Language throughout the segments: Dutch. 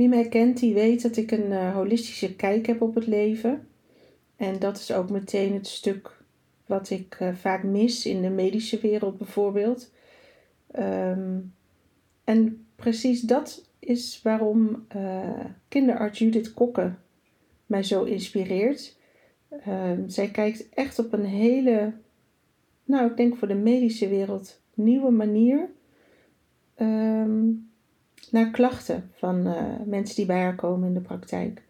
Wie mij kent, die weet dat ik een uh, holistische kijk heb op het leven. En dat is ook meteen het stuk wat ik uh, vaak mis in de medische wereld bijvoorbeeld. Um, en precies dat is waarom uh, kinderarts Judith Kokke mij zo inspireert. Um, zij kijkt echt op een hele, nou ik denk voor de medische wereld, nieuwe manier. Um, naar klachten van uh, mensen die bij haar komen in de praktijk.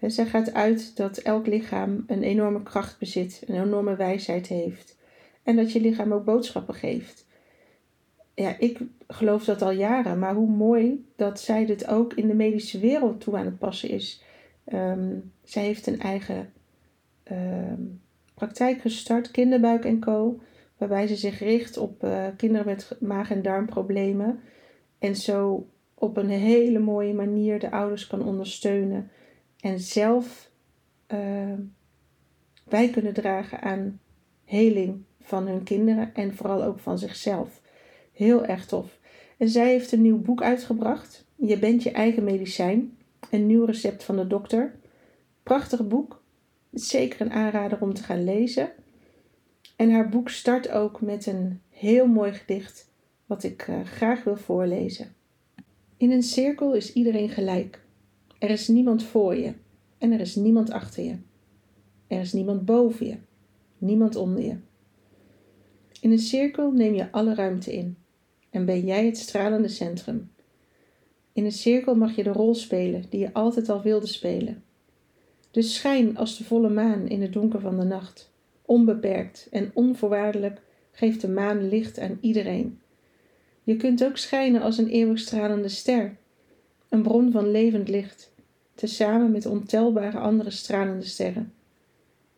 Zij gaat uit dat elk lichaam een enorme kracht bezit, een enorme wijsheid heeft. En dat je lichaam ook boodschappen geeft. Ja, ik geloof dat al jaren, maar hoe mooi dat zij dit ook in de medische wereld toe aan het passen is. Um, zij heeft een eigen um, praktijk gestart, Kinderbuik Co. Waarbij ze zich richt op uh, kinderen met maag- en darmproblemen. En zo op een hele mooie manier de ouders kan ondersteunen en zelf uh, bij kunnen dragen aan heling van hun kinderen en vooral ook van zichzelf. Heel erg tof. En zij heeft een nieuw boek uitgebracht. Je bent je eigen medicijn. Een nieuw recept van de dokter. Prachtig boek. Zeker een aanrader om te gaan lezen. En haar boek start ook met een heel mooi gedicht, wat ik uh, graag wil voorlezen. In een cirkel is iedereen gelijk. Er is niemand voor je en er is niemand achter je. Er is niemand boven je, niemand onder je. In een cirkel neem je alle ruimte in en ben jij het stralende centrum. In een cirkel mag je de rol spelen die je altijd al wilde spelen. Dus schijn als de volle maan in het donker van de nacht. Onbeperkt en onvoorwaardelijk geeft de maan licht aan iedereen. Je kunt ook schijnen als een eeuwig stralende ster, een bron van levend licht, tezamen met ontelbare andere stralende sterren.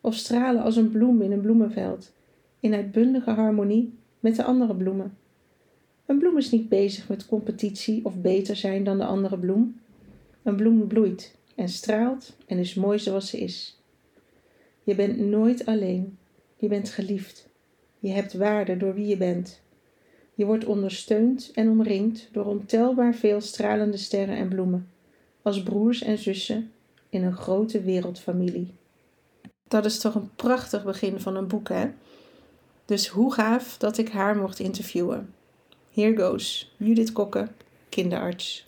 Of stralen als een bloem in een bloemenveld, in uitbundige harmonie met de andere bloemen. Een bloem is niet bezig met competitie of beter zijn dan de andere bloem. Een bloem bloeit en straalt en is mooi zoals ze is. Je bent nooit alleen. Je bent geliefd. Je hebt waarde door wie je bent. Je wordt ondersteund en omringd door ontelbaar veel stralende sterren en bloemen, als broers en zussen in een grote wereldfamilie. Dat is toch een prachtig begin van een boek, hè? Dus hoe gaaf dat ik haar mocht interviewen. Here goes, Judith Kokke, kinderarts.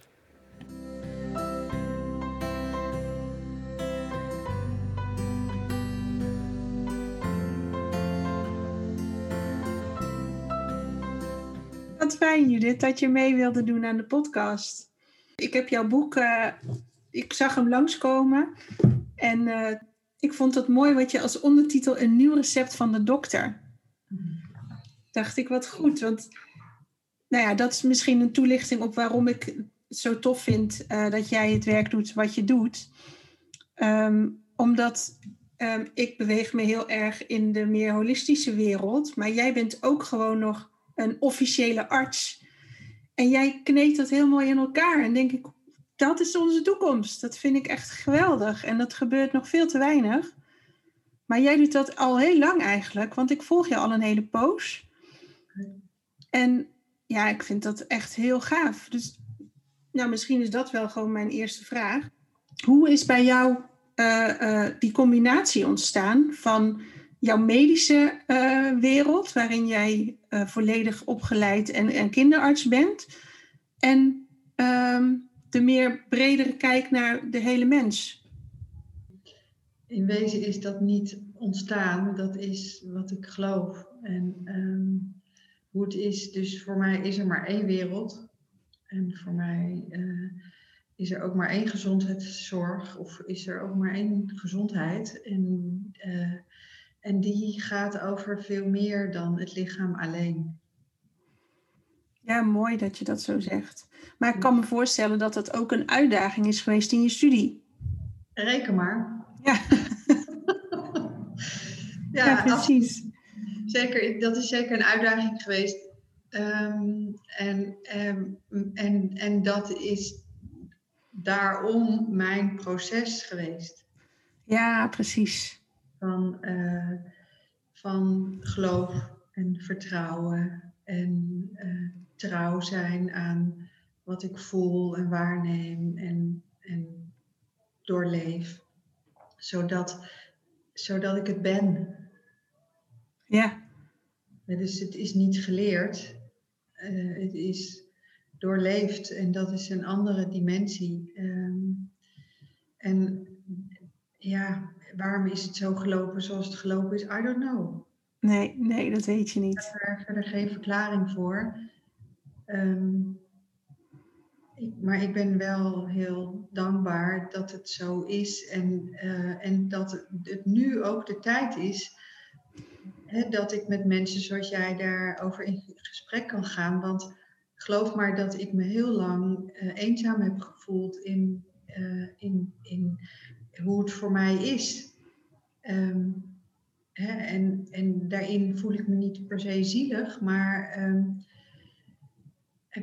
Fijn Judith dat je mee wilde doen aan de podcast. Ik heb jouw boek, uh, ik zag hem langskomen en uh, ik vond het mooi wat je als ondertitel een nieuw recept van de dokter. Dacht ik wat goed, want nou ja, dat is misschien een toelichting op waarom ik het zo tof vind uh, dat jij het werk doet wat je doet. Um, omdat um, ik beweeg me heel erg in de meer holistische wereld, maar jij bent ook gewoon nog een officiële arts. En jij kneedt dat heel mooi in elkaar. En denk ik, dat is onze toekomst. Dat vind ik echt geweldig. En dat gebeurt nog veel te weinig. Maar jij doet dat al heel lang eigenlijk, want ik volg je al een hele poos. En ja, ik vind dat echt heel gaaf. Dus nou, misschien is dat wel gewoon mijn eerste vraag. Hoe is bij jou uh, uh, die combinatie ontstaan van jouw medische eh, wereld, waarin jij uh, volledig opgeleid en, en kinderarts bent. En ehm, de meer bredere kijk naar de hele mens. In wezen is dat niet ontstaan, dat is wat ik geloof. En um, hoe het is, dus voor mij is er maar één wereld. En voor mij uh, is er ook maar één gezondheidszorg, of is er ook maar één gezondheid. En, en die gaat over veel meer dan het lichaam alleen. Ja, mooi dat je dat zo zegt. Maar ik kan me voorstellen dat dat ook een uitdaging is geweest in je studie. Reken maar. Ja, ja, ja precies. Zeker, dat is zeker een uitdaging geweest. Um, en, um, en, en dat is daarom mijn proces geweest. Ja, precies. Van, uh, van geloof en vertrouwen en uh, trouw zijn aan wat ik voel en waarneem en, en doorleef. Zodat, zodat ik het ben. Ja. Dus het is niet geleerd, uh, het is doorleefd en dat is een andere dimensie. Um, en ja, waarom is het zo gelopen zoals het gelopen is? I don't know. Nee, nee, dat weet je niet. Ik heb er verder geen verklaring voor. Um, ik, maar ik ben wel heel dankbaar dat het zo is en, uh, en dat het nu ook de tijd is hè, dat ik met mensen zoals jij daarover in gesprek kan gaan. Want geloof maar dat ik me heel lang uh, eenzaam heb gevoeld in, uh, in, in hoe het voor mij is. Um, hè, en, en daarin voel ik me niet per se zielig, maar. Um,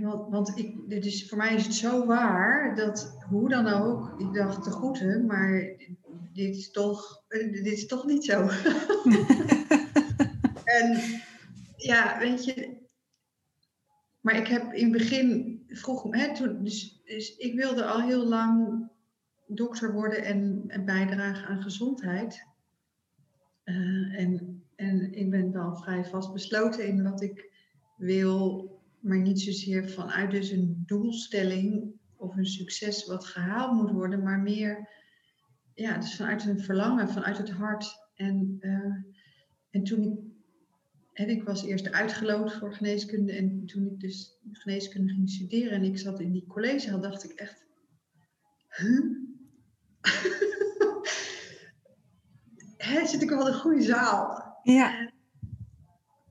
want, want ik, dit is, voor mij is het zo waar dat hoe dan ook, ik dacht te groeten, maar dit is toch, dit is toch niet zo. En ja, weet je. Maar ik heb in het begin, vroeg, hè, toen, dus, dus ik wilde al heel lang dokter worden en, en bijdragen aan gezondheid. Uh, en, en ik ben wel vrij vastbesloten in wat ik wil, maar niet zozeer vanuit dus een doelstelling of een succes wat gehaald moet worden, maar meer ja, dus vanuit een verlangen, vanuit het hart. En, uh, en toen ik ik was eerst uitgeloot voor geneeskunde. En toen ik dus geneeskunde ging studeren en ik zat in die collegezaal, dacht ik echt. Huh? Hè, zit ik wel in een goede zaal? Ja.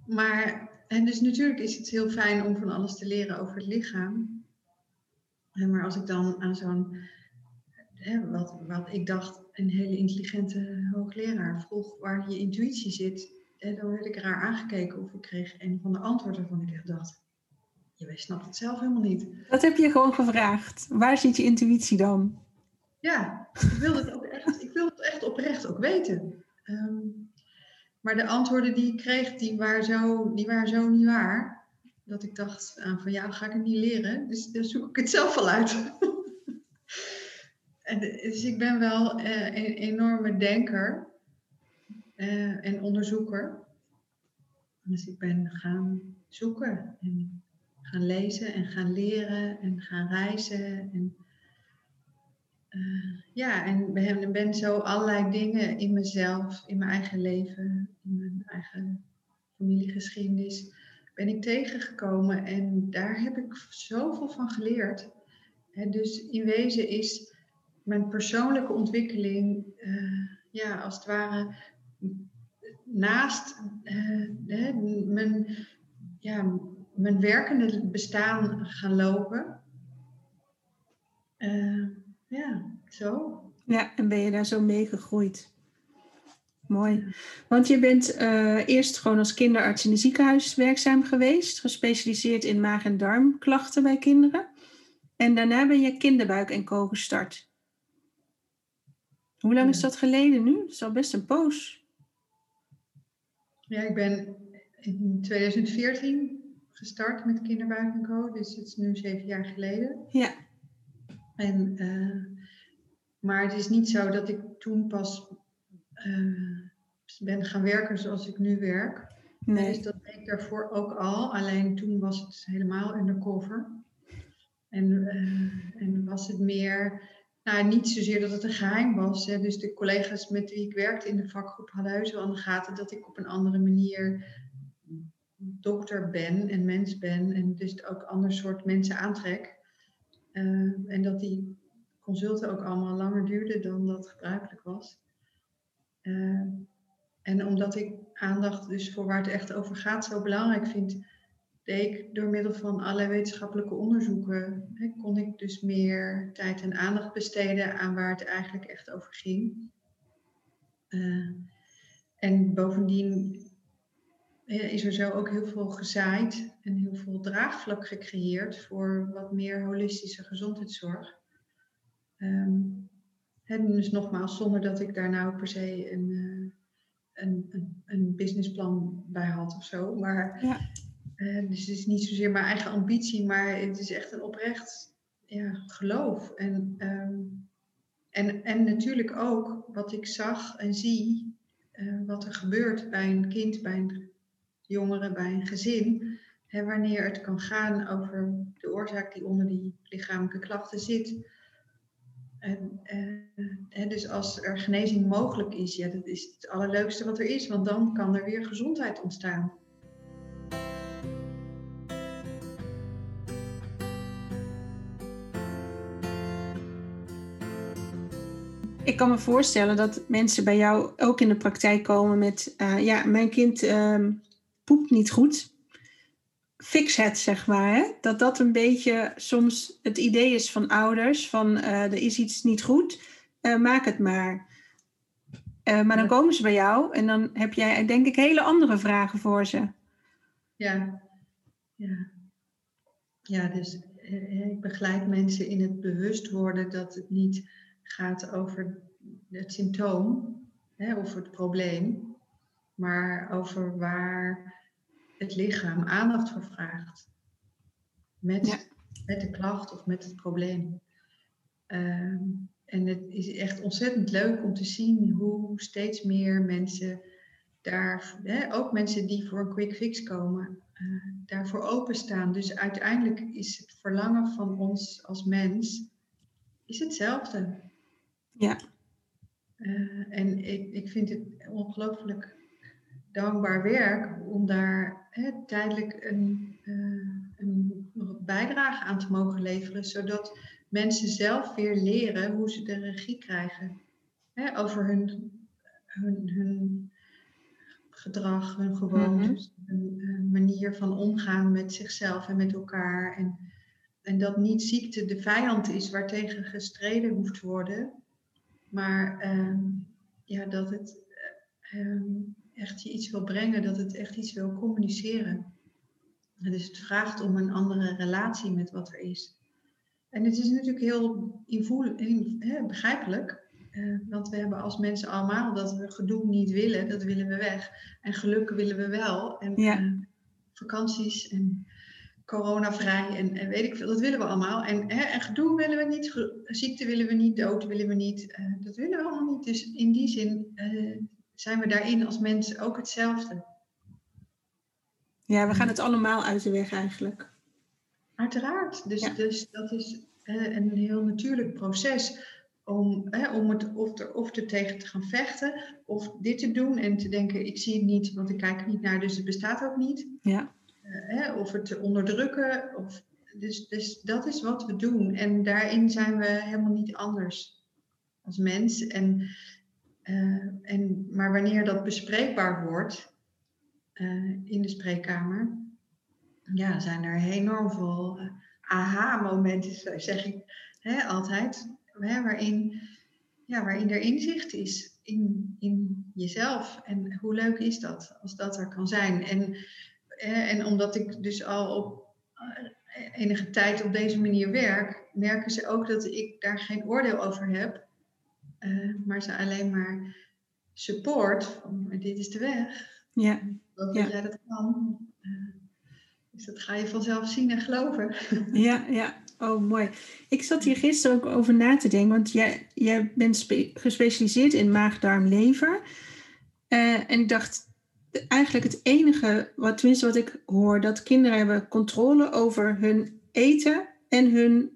Maar, en dus natuurlijk is het heel fijn om van alles te leren over het lichaam. Maar als ik dan aan zo'n, wat, wat ik dacht, een hele intelligente hoogleraar vroeg waar je intuïtie zit, en dan werd ik raar aangekeken of ik kreeg een van de antwoorden waarvan ik echt dacht, je snapt het zelf helemaal niet. Dat heb je gewoon gevraagd. Waar zit je intuïtie dan? Ja, ik wilde het, ook echt, ik wilde het echt oprecht ook weten. Um, maar de antwoorden die ik kreeg, die waren zo, die waren zo niet waar. Dat ik dacht aan van ja, ga ik het niet leren. Dus dan zoek ik het zelf wel uit. en, dus ik ben wel uh, een enorme denker uh, en onderzoeker. Dus ik ben gaan zoeken en gaan lezen en gaan leren en gaan reizen. En, uh, ja, en ben, ben zo allerlei dingen in mezelf, in mijn eigen leven, in mijn eigen familiegeschiedenis, ben ik tegengekomen. En daar heb ik zoveel van geleerd. Dus in wezen is mijn persoonlijke ontwikkeling, uh, ja, als het ware naast uh, mijn, ja, mijn werkende bestaan gaan lopen. Uh, ja, zo. Ja, en ben je daar zo mee gegroeid? Mooi. Want je bent uh, eerst gewoon als kinderarts in een ziekenhuis werkzaam geweest, gespecialiseerd in maag- en darmklachten bij kinderen. En daarna ben je kinderbuik en co gestart. Hoe lang is dat geleden nu? Dat is al best een poos. Ja, ik ben in 2014 gestart met Kinderbuik en Co. Dus het is nu zeven jaar geleden. Ja. En, uh, maar het is niet zo dat ik toen pas uh, ben gaan werken zoals ik nu werk. Nee. Dus dat deed ik daarvoor ook al. Alleen toen was het helemaal undercover. En, uh, en was het meer, nou niet zozeer dat het een geheim was. Hè. Dus de collega's met wie ik werkte in de vakgroep hadden heus wel aan de gaten dat ik op een andere manier dokter ben en mens ben. En dus ook ander soort mensen aantrek. Uh, en dat die consulten ook allemaal langer duurden dan dat gebruikelijk was. Uh, en omdat ik aandacht dus voor waar het echt over gaat zo belangrijk vind, deed ik door middel van allerlei wetenschappelijke onderzoeken, hè, kon ik dus meer tijd en aandacht besteden aan waar het eigenlijk echt over ging. Uh, en bovendien is er zo ook heel veel gezaaid en heel veel draagvlak gecreëerd voor wat meer holistische gezondheidszorg. Um, en dus nogmaals, zonder dat ik daar nou per se een, uh, een, een, een, businessplan bij had of zo. Maar, ja. uh, dus het is niet zozeer mijn eigen ambitie, maar het is echt een oprecht ja, geloof. En, um, en, en natuurlijk ook wat ik zag en zie, uh, wat er gebeurt bij een kind, bij een jongeren bij een gezin. Hè, wanneer het kan gaan over de oorzaak die onder die lichamelijke klachten zit. En, uh, dus als er genezing mogelijk is, ja, dat is het allerleukste wat er is, want dan kan er weer gezondheid ontstaan. Ik kan me voorstellen dat mensen bij jou ook in de praktijk komen met, uh, ja, mijn kind uh, poept niet goed. Fix het, zeg maar. Hè? Dat dat een beetje soms het idee is van ouders: van uh, er is iets niet goed, uh, maak het maar. Uh, maar dan komen ze bij jou en dan heb jij, denk ik, hele andere vragen voor ze. Ja, ja. Ja, dus ik begeleid mensen in het bewust worden dat het niet gaat over het symptoom hè, of het probleem, maar over waar het lichaam aandacht voor vraagt. Met, met de klacht of met het probleem. Uh, en het is echt ontzettend leuk om te zien hoe steeds meer mensen daar, hè, ook mensen die voor een quick fix komen, uh, daarvoor openstaan. Dus uiteindelijk is het verlangen van ons als mens is hetzelfde. Ja. Uh, en ik, ik vind het ongelooflijk dankbaar werk om daar hè, tijdelijk een, uh, een, bijdrage aan te mogen leveren, zodat mensen zelf weer leren hoe ze de regie krijgen hè, over hun, hun, hun gedrag, hun gewoontes, mm hun, manier van omgaan met zichzelf en met elkaar. En, en dat niet ziekte de vijand is waartegen gestreden hoeft te worden, maar uh, ja, dat het. Uh, echt je iets wil brengen, dat het echt iets wil communiceren. dus het vraagt om een andere relatie met wat er is. En het is natuurlijk heel invoel, in, hè, begrijpelijk. Uh, want we hebben als mensen allemaal dat we gedoe niet willen, dat willen we weg. En geluk willen we wel. En ja. uh, vakanties en coronavrij en, en, weet ik veel, dat willen we allemaal. En, hè, en gedoe willen we niet, ziekte willen we niet, dood willen we niet. Uh, dat willen we allemaal niet. Dus in die zin zijn we daarin als mensen ook hetzelfde. Ja, we gaan het allemaal uit de weg eigenlijk. Uiteraard. Dus, dus dat is een heel natuurlijk proces om, hè, om het of er, of er tegen te gaan vechten, of dit te doen en te denken: ik zie het niet, want ik kijk er niet naar, dus het bestaat ook niet. Ja. hè, of het te onderdrukken. Of, dus, dus dat is wat we doen. En daarin zijn we helemaal niet anders als mens. En uh, en, maar wanneer dat bespreekbaar wordt uh, in de spreekkamer, ja, zijn er enorm veel uh, aha-momenten, zeg ik hè, altijd, hè, waarin, ja, waarin er inzicht is in, in jezelf. En hoe leuk is dat als dat er kan zijn? En, en omdat ik dus al op enige tijd op deze manier werk, merken ze ook dat ik daar geen oordeel over heb. Uh, maar ze alleen maar support van dit is de weg. Ja. Dat ja. jij dat kan. Uh, dus dat ga je vanzelf zien en geloven. Ja, ja. Oh, mooi. Ik zat hier gisteren ook over na te denken, want jij, jij bent gespecialiseerd in maag, darm, lever. en ik dacht, eigenlijk het enige, wat, tenminste wat ik hoor, dat kinderen hebben controle over hun eten en hun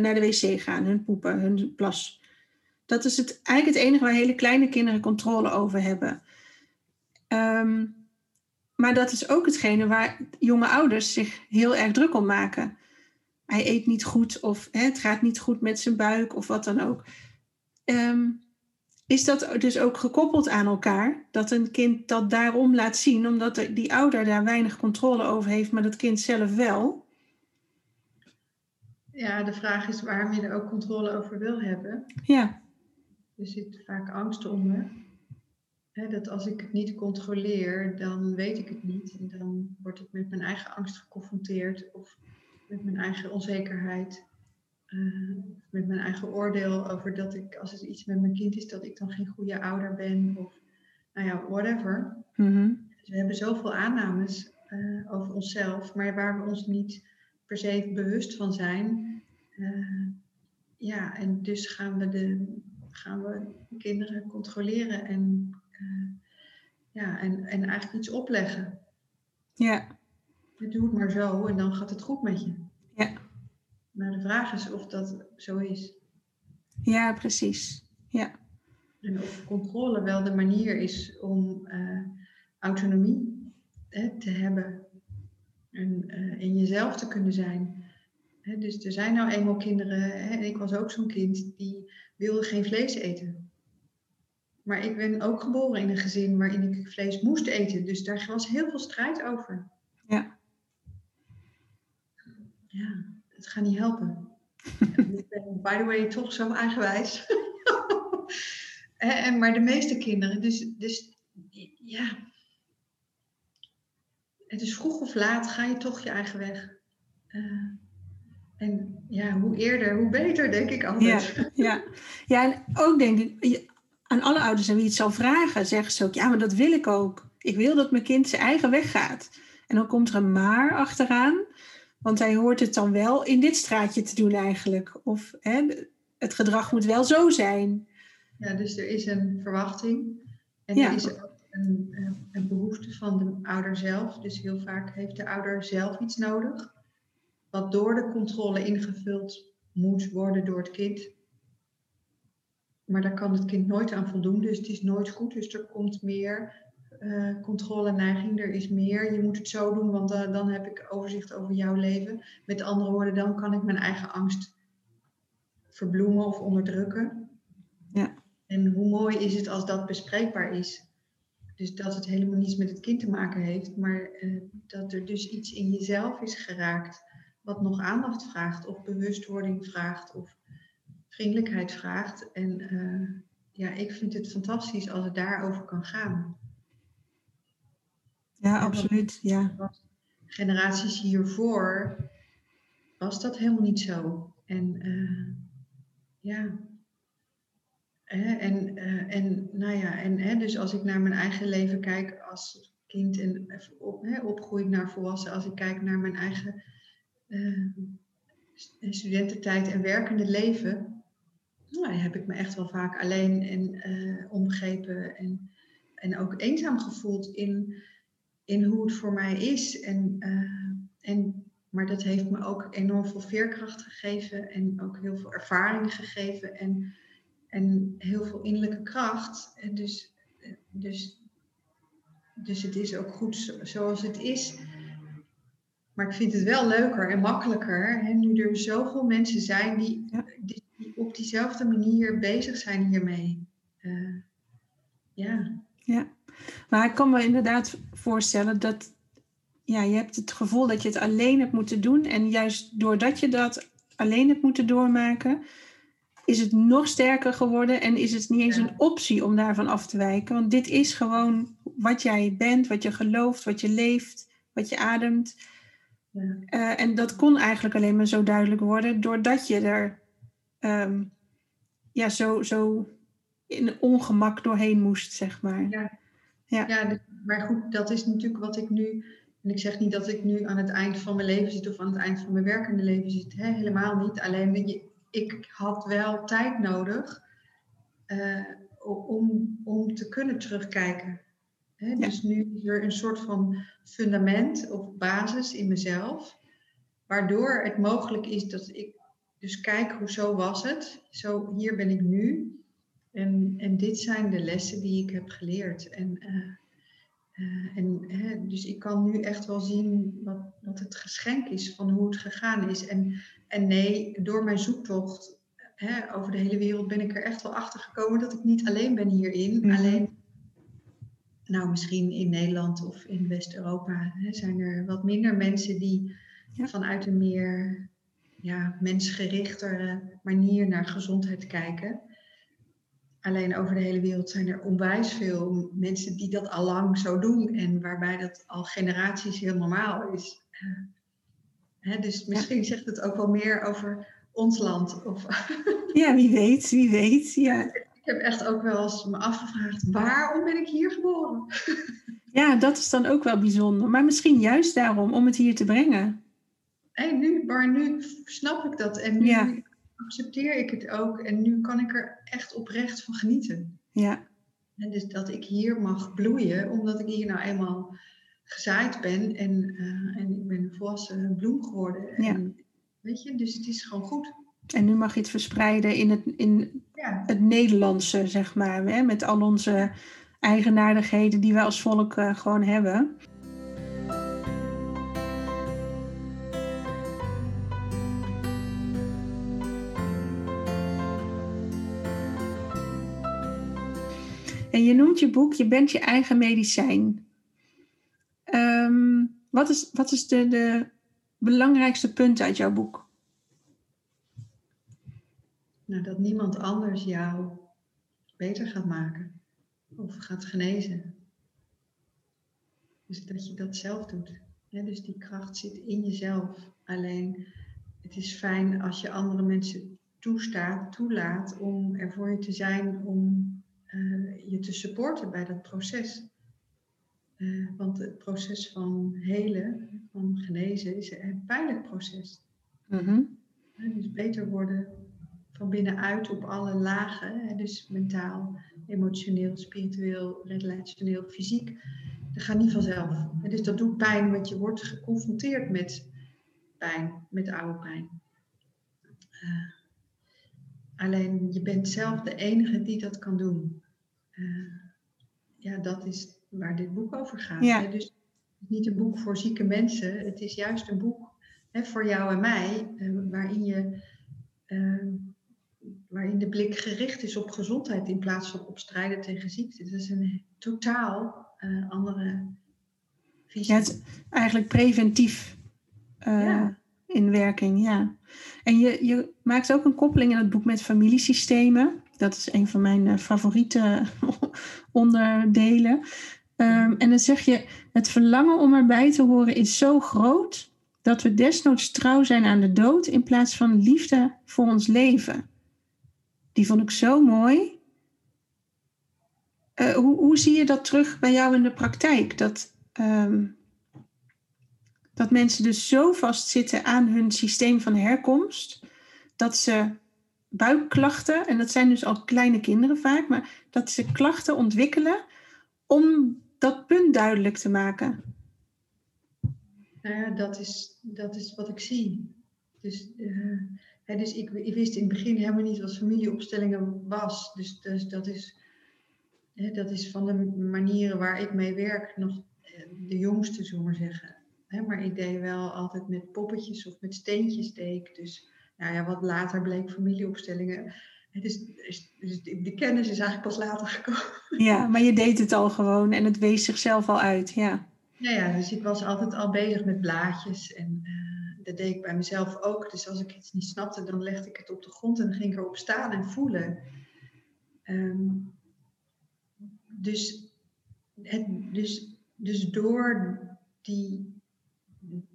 naar de wc gaan, hun poepen, hun plas. Dat is het, eigenlijk het enige waar hele kleine kinderen controle over hebben. Ehm, maar dat is ook hetgene waar jonge ouders zich heel erg druk om maken. Hij eet niet goed of hè, het gaat niet goed met zijn buik of wat dan ook. Ehm, is dat dus ook gekoppeld aan elkaar? Dat een kind dat daarom laat zien, omdat die ouder daar weinig controle over heeft, maar dat kind zelf wel? Ja, de vraag is waarom je er ook controle over wil hebben. Ja. Er zit vaak angst onder. dat als ik het niet controleer, dan weet ik het niet. En dan word ik met mijn eigen angst geconfronteerd of met mijn eigen onzekerheid. Uh, met mijn eigen oordeel over dat ik, als er iets met mijn kind is, dat ik dan geen goede ouder ben. Of nou ja, whatever. Mm dus we hebben zoveel aannames uh, over onszelf, maar waar we ons niet per se bewust van zijn. Uh, ja, en dus gaan we de, gaan we kinderen controleren en, uh, ja, en, en eigenlijk iets opleggen. Ja. Doe het maar zo en dan gaat het goed met je. Ja. Maar de vraag is of dat zo is. Ja, precies. Ja. En of controle wel de manier is om uh, autonomie hè, te hebben en uh, in jezelf te kunnen zijn. Hè, dus er zijn nou eenmaal kinderen, hè, en ik was ook zo'n kind, die wilde geen vlees eten. Maar ik ben ook geboren in een gezin waarin ik vlees moest eten. Dus daar was heel veel strijd over. Ja. Ja, het gaat niet helpen. ik ben, by the way, toch zo eigenwijs. en, maar de meeste kinderen, dus, dus ja. Het is vroeg of laat ga je toch je eigen weg. Uh, en ja, hoe eerder, hoe beter, denk ik altijd. Ja, ja. ja en ook denk ik, aan alle ouders aan wie het zal vragen, zeggen ze ook, ja, maar dat wil ik ook. Ik wil dat mijn kind zijn eigen weg gaat. En dan komt er een maar achteraan, want hij hoort het dan wel in dit straatje te doen eigenlijk. Of hè, het gedrag moet wel zo zijn. Ja, dus er is een verwachting. En er is ook een, een behoefte van de ouder zelf. Dus heel vaak heeft de ouder zelf iets nodig wat door de controle ingevuld moet worden door het kind. Maar daar kan het kind nooit aan voldoen, dus het is nooit goed. Dus er komt meer uh, controle-neiging, er is meer. Je moet het zo doen, want uh, dan heb ik overzicht over jouw leven. Met andere woorden, dan kan ik mijn eigen angst verbloemen of onderdrukken. Ja. En hoe mooi is het als dat bespreekbaar is? Dus dat het helemaal niets met het kind te maken heeft, maar uh, dat er dus iets in jezelf is geraakt wat nog aandacht vraagt of bewustwording vraagt of vriendelijkheid vraagt. En uh, ja, ik vind het fantastisch als het daarover kan gaan. Ja, absoluut. Ja. Generaties hiervoor was dat helemaal niet zo. En uh, ja. en, uh, en nou ja, en hè, dus als ik naar mijn eigen leven kijk als kind en op, hè, opgroeit naar volwassen, als ik kijk naar mijn eigen uh, studententijd en werkende leven, nou, heb ik me echt wel vaak alleen en uh, en, en ook eenzaam gevoeld in, in hoe het voor mij is. En, uh, en, maar dat heeft me ook enorm veel veerkracht gegeven en ook heel veel ervaring gegeven en, en heel veel innerlijke kracht. En dus, dus, dus het is ook goed zoals het is. Maar ik vind het wel leuker en makkelijker, hè, nu er zoveel mensen zijn die, die, op diezelfde manier bezig zijn hiermee. Uh, ja. Ja, maar ik kan me inderdaad voorstellen dat ja, je hebt het gevoel dat je het alleen hebt moeten doen. En juist doordat je dat alleen hebt moeten doormaken, is het nog sterker geworden en is het niet eens een optie om daarvan af te wijken. Want dit is gewoon wat jij bent, wat je gelooft, wat je leeft, wat je ademt. Ja. Uh, en dat kon eigenlijk alleen maar zo duidelijk worden doordat je er um, ja, zo, zo in ongemak doorheen moest, zeg maar. Ja, ja. ja maar goed, dat is natuurlijk wat ik nu. En ik zeg niet dat ik nu aan het eind van mijn leven zit of aan het eind van mijn werkende leven zit. Hè? Helemaal niet. Alleen ik had wel tijd nodig uh, om, om te kunnen terugkijken. Dus nu is er een soort van fundament of basis in mezelf, waardoor het mogelijk is dat ik dus kijk, hoezo was het? Zo, hier ben ik nu. En, en dit zijn de lessen die ik heb geleerd. En, uh, uh, en dus ik kan nu echt wel zien wat, wat het geschenk is van hoe het gegaan is. En, en nee, door mijn zoektocht over de hele wereld ben ik er echt wel achter gekomen dat ik niet alleen ben hierin. Mm. Alleen, nou misschien in Nederland of in West-Europa zijn er wat minder mensen die ja. vanuit een meer ja, mensgerichtere manier naar gezondheid kijken. Alleen over de hele wereld zijn er onwijs veel mensen die dat al lang zo doen en waarbij dat al generaties heel normaal is. Dus misschien zegt het ook wel meer over ons land. Of ja, wie weet, wie weet. Ja. Ik heb echt ook wel eens me afgevraagd, waarom ben ik hier geboren? ja, dat is dan ook wel bijzonder. Maar misschien juist daarom, om het hier te brengen. En nu, maar nu snap ik dat en nu accepteer ik het ook. En nu kan ik er echt oprecht van genieten. Ja. En dus dat ik hier mag bloeien, omdat ik hier nou eenmaal gezaaid ben en, uh, en ik ben een volwassen bloem geworden. Ja. Weet je, dus het is gewoon goed. En nu mag je het verspreiden in het, in ja. het Nederlandse, zeg maar. Hè? Met al onze eigenaardigheden die wij als volk uh, gewoon hebben. En je noemt je boek Je bent je eigen medicijn. Um, wat is, wat is de, de belangrijkste punten uit jouw boek? Nou, dat niemand anders jou beter gaat maken of gaat genezen. Dus dat je dat zelf doet. dus die kracht zit in jezelf. Alleen het is fijn als je andere mensen toestaat, toelaat om er voor je te zijn, om uh, je te supporten bij dat proces. Uh, want het proces van helen, van genezen, is een pijnlijk proces. Mm dus beter worden van binnenuit op alle lagen. Dus mentaal, emotioneel, spiritueel, relationeel, fysiek. Dat gaat niet vanzelf. Dus dat doet pijn, want je wordt geconfronteerd met pijn, met oude pijn. Uh, alleen je bent zelf de enige die dat kan doen. Uh, ja, dat is waar dit boek over gaat. Ja. Dus het is niet een boek voor zieke mensen. Het is juist een boek hè, voor jou en mij, uh, waarin, je, uh, waarin de blik gericht is op gezondheid in plaats van op strijden tegen ziekte. Dat is een totaal andere visie. Ja, het is eigenlijk preventief ja. in werking, ja. En je, je maakt ook een koppeling in het boek met familiesystemen. Dat is een van mijn uh, favoriete onderdelen. Um, en dan zeg je: Het verlangen om erbij te horen is zo groot dat we desnoods trouw zijn aan de dood in plaats van liefde voor ons leven. Die vond ik zo mooi. Uh, hoe, hoe zie je dat terug bij jou in de praktijk? Dat, um, dat mensen dus zo vastzitten aan hun systeem van herkomst dat ze buikklachten, en dat zijn dus al kleine kinderen vaak, maar dat ze klachten ontwikkelen om dat punt duidelijk te maken. Nou ja, dat is, dat is wat ik zie. Dus, uh, dus ik, ik, wist in het begin helemaal niet wat familieopstellingen was. Dus, dus dat, is, dat is van de manieren waar ik mee werk nog eh, de jongste, zullen we maar zeggen. Maar ik deed wel altijd met poppetjes of met steentjes deed ik. Dus nou ja, wat later bleek familieopstellingen. Het is, dus de kennis is eigenlijk pas later gekomen. Ja, maar je deed het al gewoon en het wees zichzelf al uit, ja. Ja, ja dus ik was altijd al bezig met blaadjes en uh, dat deed ik bij mezelf ook. Dus als ik iets niet snapte, dan legde ik het op de grond en ging ik erop staan en voelen. Um, dus, het, dus, dus door die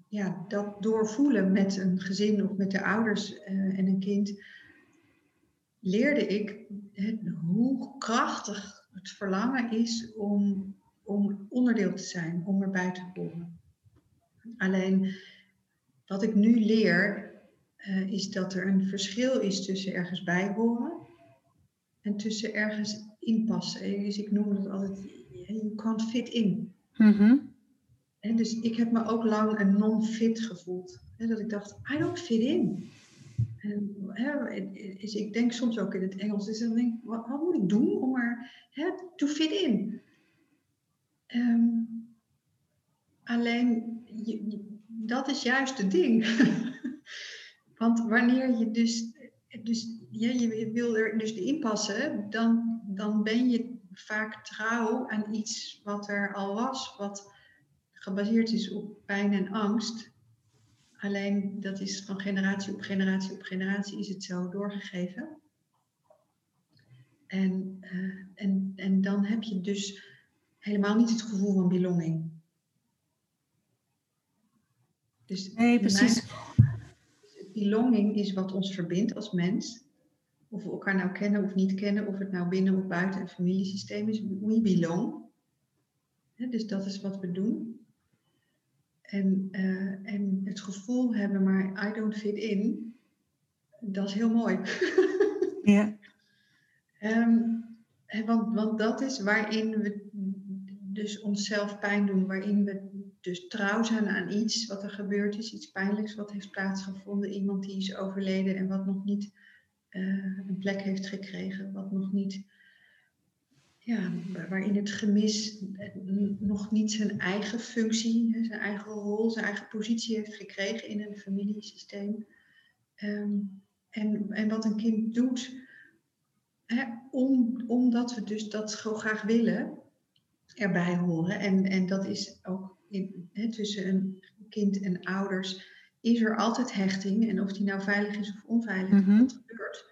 ja, dat doorvoelen met een gezin of met de ouders uh, en een kind, leerde ik hè, hoe krachtig het verlangen is om, om onderdeel te zijn, om erbij te horen. Alleen wat ik nu leer, uh, is dat er een verschil is tussen ergens bij horen en tussen ergens inpassen. Dus ik noem het altijd, you can't fit in. Mhm. En dus ik heb me ook lang een non-fit gevoeld. Hè, dat ik dacht, I don't fit in. En, hè, is, ik denk soms ook in het Engels, dus dan denk ik, wat, wat moet ik doen om er hè, to fit in? Ehm, alleen, je, je- dat is juist het ding. Want wanneer je dus, dus ja, je wil er dus in passen, dan, dan ben je vaak trouw aan iets wat er al was, wat gebaseerd is op pijn en angst. Alleen dat is van generatie op generatie op generatie is het zo doorgegeven. En, eh, en, en dan heb je dus helemaal niet het gevoel van belonging. Dus Nee, precies. mijn- belonging is wat ons verbindt als mens. Of we elkaar nou kennen of niet kennen, of het nou binnen of buiten een familiesysteem is. We belong. Dus dat is wat we doen. En, eh, en het gevoel hebben, maar I don't fit in, dat is heel mooi. Ja. Hè, want, want dat is waarin we dus onszelf pijn doen, waarin we dus trouw zijn aan iets wat er gebeurd is, iets pijnlijks wat heeft plaatsgevonden, iemand die is overleden en wat nog niet eh, een plek heeft gekregen, wat nog niet, ja, wa- waarin het gemis eh, nog niet zijn eigen functie, zijn eigen rol, zijn eigen positie heeft gekregen in een familiesysteem. Ehm, en, en wat een kind doet, hè, om, omdat we dus dat zo graag willen, erbij horen. En, en dat is ook in, hè, tussen een kind en ouders, is er altijd hechting. En of die nou veilig is of onveilig, Mhm. dat gebeurt.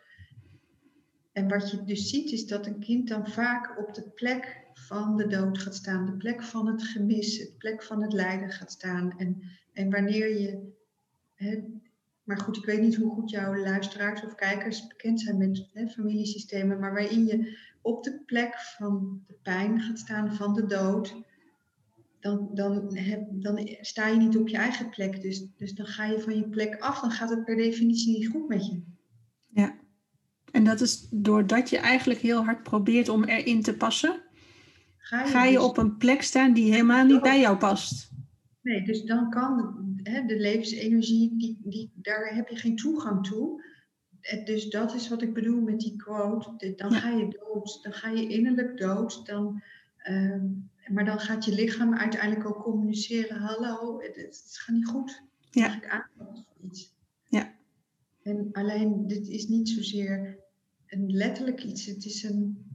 En wat je dus ziet, is dat een kind dan vaak op de plek van de dood gaat staan, de plek van het gemis, de plek van het lijden gaat staan. En, en wanneer je. Hè, maar goed, ik weet niet hoe goed jouw luisteraars of kijkers bekend zijn met hè, familiesystemen, maar waarin je op de plek van de pijn gaat staan, van de dood, dan, dan, heb, dan sta je niet op je eigen plek. Dus, dus dan ga je van je plek af, dan gaat het per definitie niet goed met je. ja. En dat is doordat je eigenlijk heel hard probeert om erin te passen, Ga je, ga je dus- op een plek staan die helemaal niet bij jou past. Nee, dus dan kan hè, de levensenergie, die, die, daar heb je geen toegang toe. Eh, Dus dat is wat ik bedoel met die quote. Dan Ja. ga je dood, dan ga je innerlijk dood. Dan, ehm, maar dan gaat je lichaam uiteindelijk ook communiceren. Hallo, het, het gaat niet goed. Ja. Ik iets? Ja. En alleen, dit is niet zozeer een letterlijk iets. Het is een,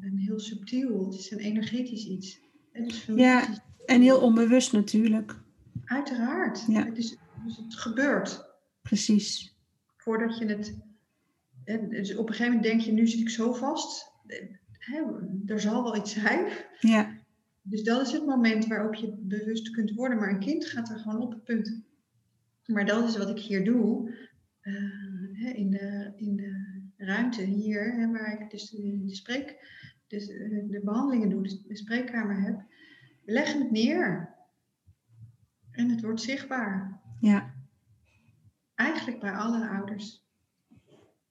een heel subtiel, het is een energetisch iets. Dus Ja. En heel onbewust natuurlijk. Uiteraard. Ja. Het, is, dus het gebeurt Precies. voordat je het. en Dus op een gegeven moment denk je, nu zit ik zo vast. Hè, er zal wel iets zijn. Ja, Dus dat is het moment waarop je bewust kunt worden. Maar een kind gaat er gewoon op het punt. Maar dat is wat ik hier doe. eh, in, de, in de ruimte hier, hè, waar ik dus de, de spreek, dus, eh, de behandelingen doe, dus de spreekkamer heb. We leggen het neer. En het wordt zichtbaar. ja, Eigenlijk bij alle ouders.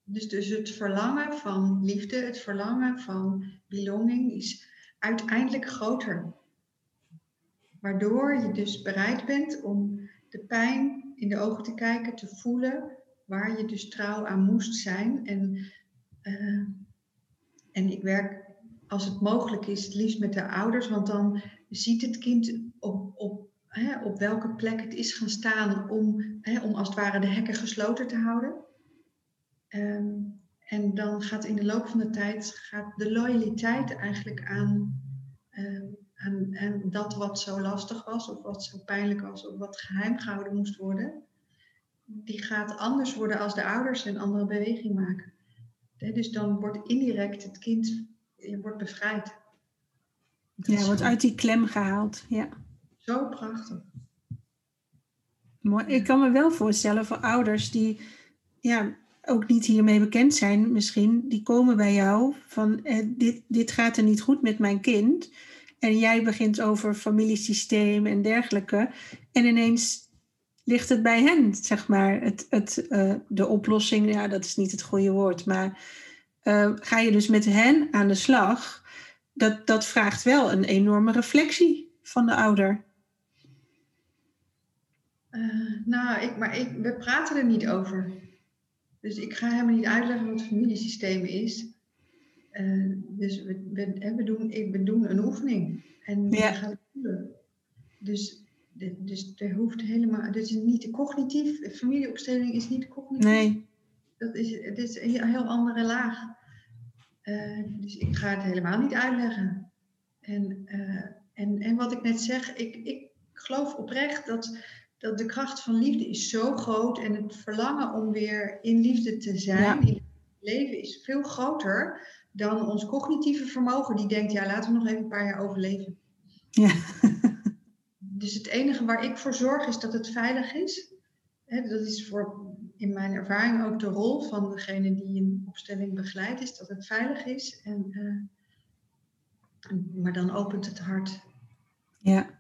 Dus, dus het verlangen van liefde, het verlangen van belonging is uiteindelijk groter. Waardoor je dus bereid bent om de pijn in de ogen te kijken, te voelen waar je dus trouw aan moest zijn. En, eh, en ik werk als het mogelijk is, het liefst met de ouders, want dan ziet het kind op, op hè, op welke plek het is gaan staan om, hè, om als het ware de hekken gesloten te houden. Ehm, en dan gaat in de loop van de tijd gaat de loyaliteit eigenlijk aan, ehm, aan, aan dat wat zo lastig was, of wat zo pijnlijk was, of wat geheim gehouden moest worden. Die gaat anders worden als de ouders een andere beweging maken. Dus dan wordt indirect het kind je wordt bevrijd. Dat ja is wordt uit die klem gehaald. Ja. Zo prachtig. Mooi. Ik kan me wel voorstellen voor ouders die ja, ook niet hiermee bekend zijn, misschien, die komen bij jou van eh, dit, dit gaat er niet goed met mijn kind. En jij begint over familiesysteem en dergelijke. En ineens ligt het bij hen, zeg maar, het, het, eh, de oplossing. Ja, dat is niet het goede woord, maar eh, ga je dus met hen aan de slag. Dat, dat vraagt wel een enorme reflectie van de ouder. Nou, ik, maar ik, we praten er niet over. Dus ik ga helemaal niet uitleggen wat het familiesysteem is. Uh, dus we, we, we, doen, we doen een oefening. En ja. we gaan het voelen. Dus, dus er hoeft helemaal. Dus niet cognitief. Familieopstelling is niet cognitief. Nee. Dat is, het is een heel andere laag. Uh, dus ik ga het helemaal niet uitleggen. En, uh, en, en wat ik net zeg, ik, ik geloof oprecht dat dat de kracht van liefde is zo groot en het verlangen om weer in liefde te zijn, in het leven, is veel groter dan ons cognitieve vermogen, die denkt, ja, laten we nog even een paar jaar overleven. Ja. dus het enige waar ik voor zorg is dat het veilig is. dat is voor, in mijn ervaring ook de rol van degene die een opstelling begeleidt, is dat het veilig is. En, uh, maar dan opent het hart. Ja.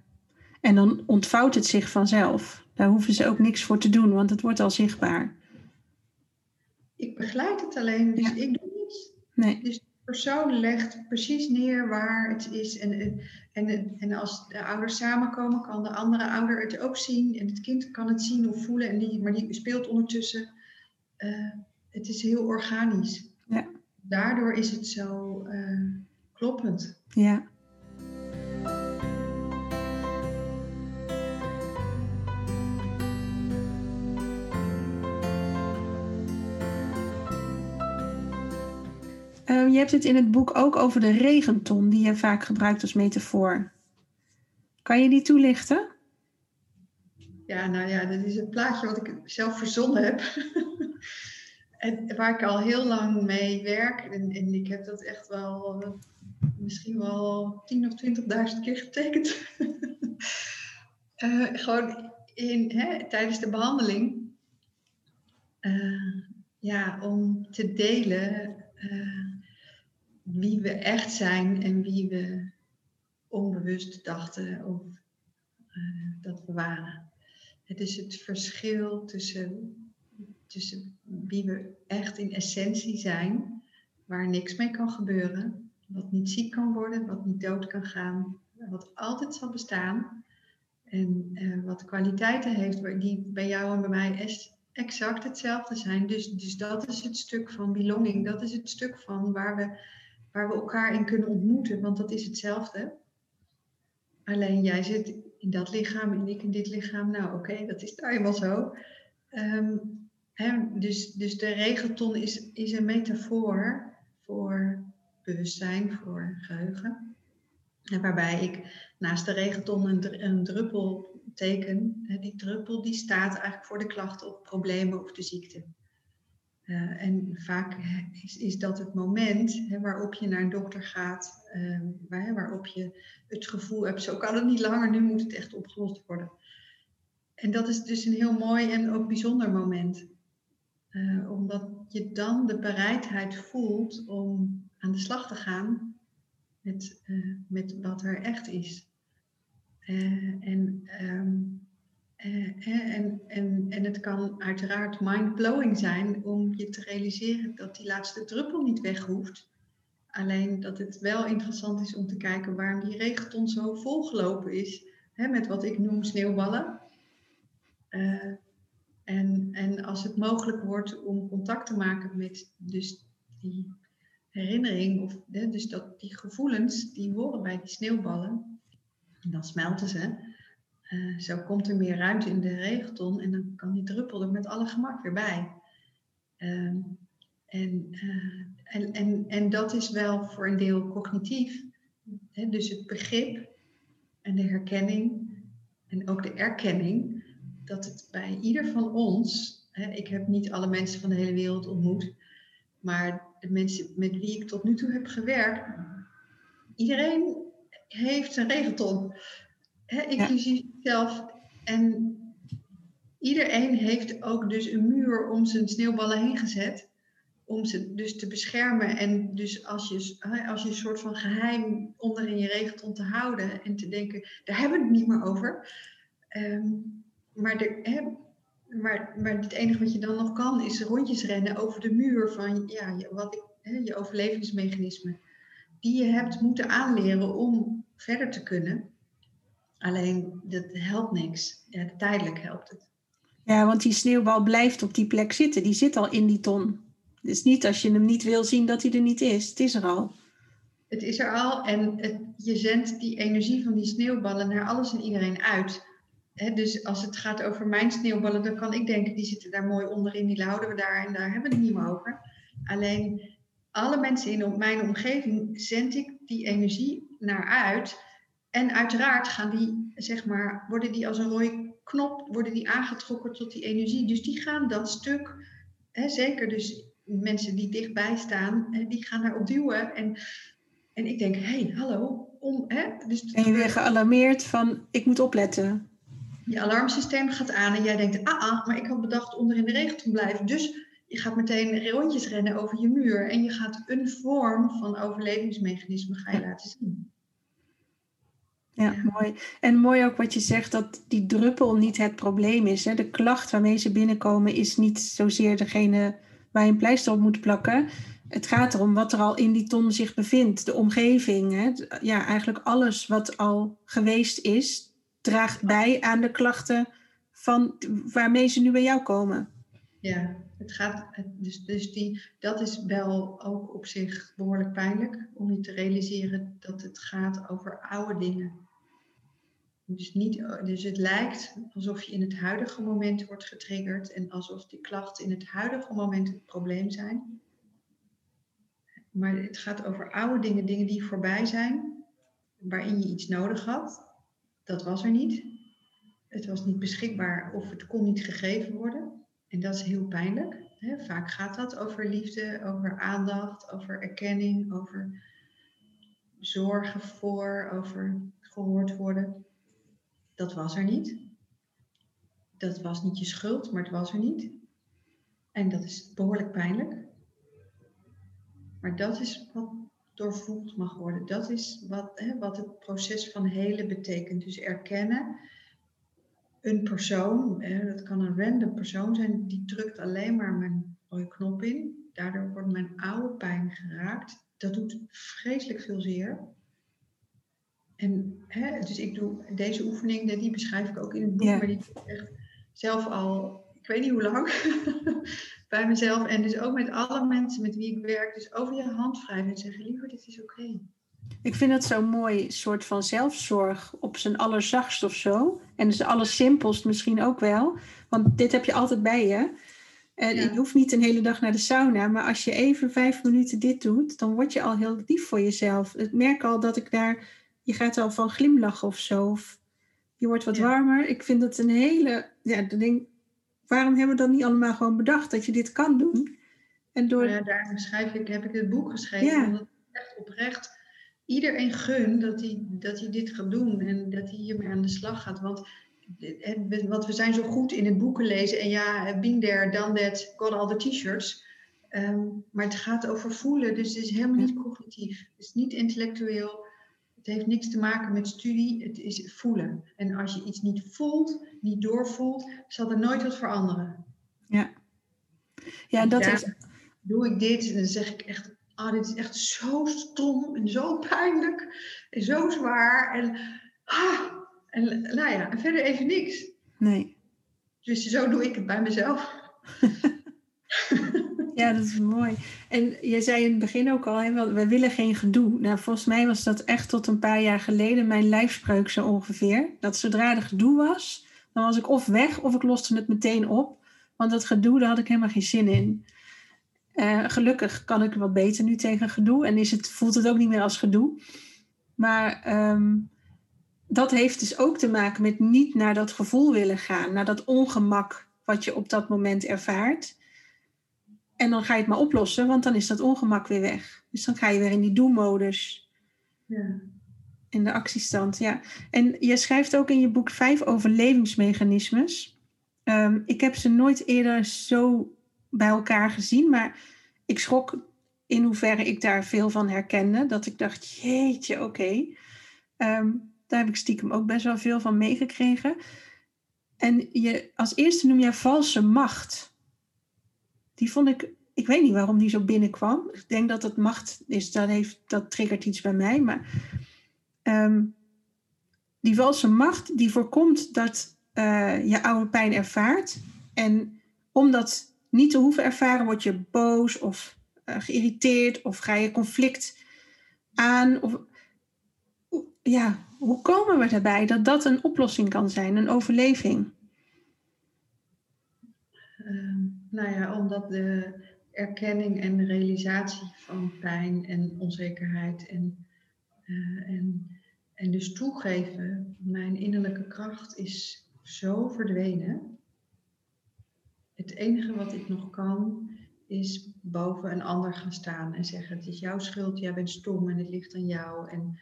En dan ontvouwt het zich vanzelf. Daar hoeven ze ook niks voor te doen, want het wordt al zichtbaar. Ik begeleid het alleen, dus ik doe niets. Nee. Dus de persoon legt precies neer waar het is. En, en, en als de ouders samenkomen, kan de andere ouder het ook zien. En het kind kan het zien of voelen, en die, maar die speelt ondertussen. Uh, het is heel organisch. Ja. Daardoor is het zo uh, kloppend. Ja. Je hebt het in het boek ook over de regenton, die je vaak gebruikt als metafoor. Kan je die toelichten? Ja, nou ja, dat is een plaatje wat ik zelf verzonnen heb. en waar ik al heel lang mee werk. En, en ik heb dat echt wel, uh, misschien wel 10 of 20.000 keer getekend. uh, gewoon in, hè, tijdens de behandeling. Uh, ja, om te delen wie we echt zijn en wie we onbewust dachten of uh, dat we waren. Het is het verschil tussen, tussen wie we echt in essentie zijn, waar niks mee kan gebeuren, wat niet ziek kan worden, wat niet dood kan gaan, wat altijd zal bestaan. En uh, wat kwaliteiten heeft die bij jou en bij mij exact hetzelfde zijn. Dus, dus dat is het stuk van belonging. Dat is het stuk van waar we waar we elkaar in kunnen ontmoeten, want dat is hetzelfde. Alleen jij zit in dat lichaam en ik in dit lichaam. Nou, oké, dat is daar helemaal zo. Hè, dus, dus de regenton is, is een metafoor voor bewustzijn, voor geheugen. En waarbij ik naast de regenton een, een druppel teken. Die druppel die staat eigenlijk voor de klachten of problemen of de ziekte. Uh, en vaak is, is dat het moment hè, waarop je naar een dokter gaat, waar, waarop je het gevoel hebt, zo kan het niet langer, nu moet het echt opgelost worden. En dat is dus een heel mooi en ook bijzonder moment. Uh, omdat je dan de bereidheid voelt om aan de slag te gaan met, met wat er echt is. en um, uh, en, en, en het kan uiteraard mindblowing zijn om je te realiseren dat die laatste druppel niet weg hoeft. Alleen dat het wel interessant is om te kijken waarom die regenton zo volgelopen is. Hè, met wat ik noem sneeuwballen. Uh, en, en als het mogelijk wordt om contact te maken met dus die herinnering, of hè, dus dat die gevoelens die horen bij die sneeuwballen, dan smelten ze. Uh, zo komt er meer ruimte in de regenton en dan kan die druppel er met alle gemak weer bij. En, uh, en, en, en dat is wel voor een deel cognitief. Hè? Dus het begrip en de herkenning en ook de erkenning dat het bij ieder van ons, hè, ik heb niet alle mensen van de hele wereld ontmoet, maar de mensen met wie ik tot nu toe heb gewerkt, iedereen heeft een regenton hè, inclusief zelf. En iedereen heeft ook dus een muur om zijn sneeuwballen heen gezet. Om ze dus te beschermen. En dus als je, als je een soort van geheim onder in je regenton te houden. En te denken, daar hebben we het niet meer over. Um, maar, de, maar, maar het enige wat je dan nog kan is rondjes rennen over de muur van ja, wat ik je overlevingsmechanismen, die je hebt moeten aanleren om verder te kunnen. Alleen dat helpt niks. Ja, tijdelijk helpt het. Ja, want die sneeuwbal blijft op die plek zitten. Die zit al in die ton. Het is niet als je hem niet wil zien dat hij er niet is. Het is er al. Het is er al en het, je zendt die energie van die sneeuwballen naar alles en iedereen uit. dus als het gaat over mijn sneeuwballen, dan kan ik denken, die zitten daar mooi onderin, die houden we daar en daar hebben we het niet meer over. Alleen alle mensen in mijn omgeving zend ik die energie naar uit. En uiteraard gaan die, zeg maar, worden die als een rode knop, worden die aangetrokken tot die energie. Dus die gaan dat stuk, hè, zeker dus mensen die dichtbij staan, hè, die gaan daarop duwen. En, en ik denk, hé, hey, hallo. Om, hè, dus en je weer gealarmeerd van, ik moet opletten. Je alarmsysteem gaat aan en jij denkt, ah, ah maar ik had bedacht onder in de regen te blijven. Dus je gaat meteen rondjes rennen over je muur en je gaat een vorm van overlevingsmechanisme ga je laten zien. Ja, mooi. En mooi ook wat je zegt, dat die druppel niet het probleem is. Hè? De klacht waarmee ze binnenkomen is niet zozeer degene waar je een pleister op moet plakken. Het gaat erom wat er al in die ton zich bevindt. De omgeving, hè? ja, eigenlijk alles wat al geweest is, draagt bij aan de klachten van, waarmee ze nu bij jou komen. Ja, het gaat, dus, dus die, dat is wel ook op zich behoorlijk pijnlijk om je te realiseren dat het gaat over oude dingen. Dus, niet, dus het lijkt alsof je in het huidige moment wordt getriggerd en alsof die klachten in het huidige moment het probleem zijn. Maar het gaat over oude dingen, dingen die voorbij zijn, waarin je iets nodig had. Dat was er niet. Het was niet beschikbaar of het kon niet gegeven worden. En dat is heel pijnlijk. Hè? Vaak gaat dat over liefde, over aandacht, over erkenning, over zorgen voor, over gehoord worden. Dat was er niet. Dat was niet je schuld, maar het was er niet. En dat is behoorlijk pijnlijk. Maar dat is wat doorvoeld mag worden. Dat is wat, hè, wat het proces van helen betekent. Dus erkennen, een persoon, hè, dat kan een random persoon zijn, die drukt alleen maar mijn knop in. Daardoor wordt mijn oude pijn geraakt. Dat doet vreselijk veel zeer. En hè, dus ik doe deze oefening, die beschrijf ik ook in het boek, maar die doe ik echt zelf al, ik weet niet hoe lang, bij mezelf. En dus ook met alle mensen met wie ik werk. Dus over je hand wrijven en zeggen, liever, dit is oké. Ik vind dat zo'n mooi soort van zelfzorg op zijn allerzachtst of zo. En dus allersimpelst misschien ook wel. Want dit heb je altijd bij je. En Je hoeft niet een hele dag naar de sauna, maar als je even vijf minuten dit doet, dan word je al heel lief voor jezelf. Ik merk al dat ik daar je gaat al van glimlachen of zo. Of je wordt wat warmer. Ik vind dat een hele. Ja, dan denk, waarom hebben we dan niet allemaal gewoon bedacht dat je dit kan doen? En door... Nou ja, daarom schrijf ik, heb ik het boek geschreven. Ja. Omdat echt oprecht iedereen gun dat hij, dat hij dit gaat doen en dat hij hiermee aan de slag gaat. Want, want we zijn zo goed in het boeken lezen en ja, been there, done that, got all the t-shirts. Ehm, maar het gaat over voelen, dus het is helemaal niet cognitief. Het is niet intellectueel. Het heeft niks te maken met studie, het is voelen. En als je iets niet voelt, niet doorvoelt, zal er nooit wat veranderen. Ja, ja dat is. Doe ik dit en dan zeg ik echt: Ah, dit is echt zo stom en zo pijnlijk en zo zwaar. En, ah, en nou ja, en verder even niks. Nee. Dus zo doe ik het bij mezelf. Ja, dat is mooi. En je zei in het begin ook al, hè, we willen geen gedoe. Nou, volgens mij was dat echt tot een paar jaar geleden mijn lijfspreuk zo ongeveer. Dat zodra er gedoe was, dan was ik of weg of ik loste het meteen op. Want dat gedoe, daar had ik helemaal geen zin in. Uh, gelukkig kan ik wat beter nu tegen gedoe en is het, voelt het ook niet meer als gedoe. Maar ehm, dat heeft dus ook te maken met niet naar dat gevoel willen gaan, naar dat ongemak wat je op dat moment ervaart. En dan ga je het maar oplossen, want dan is dat ongemak weer weg. Dus dan ga je weer in die do-modus. Ja. In de actiestand, ja. En je schrijft ook in je boek vijf overlevingsmechanismes. Um, ik heb ze nooit eerder zo bij elkaar gezien, maar ik schrok in hoeverre ik daar veel van herkende. Dat ik dacht, jeetje, oké. Ehm, daar heb ik stiekem ook best wel veel van meegekregen. En je, als eerste noem je valse macht die vond ik ik weet niet waarom die zo binnenkwam. Ik denk dat het macht is, dat, heeft, dat triggert iets bij mij. Maar ehm, die valse macht die voorkomt dat uh, je oude pijn ervaart. En om dat niet te hoeven ervaren, word je boos of uh, geïrriteerd of ga je conflict aan. Of, ja, hoe komen we erbij dat dat een oplossing kan zijn, een overleving? Uh, nou ja, omdat de erkenning en de realisatie van pijn en onzekerheid en, uh, en, en dus toegeven, mijn innerlijke kracht is zo verdwenen. Het enige wat ik nog kan, is boven een ander gaan staan en zeggen: Het is jouw schuld, jij bent stom en het ligt aan jou. En,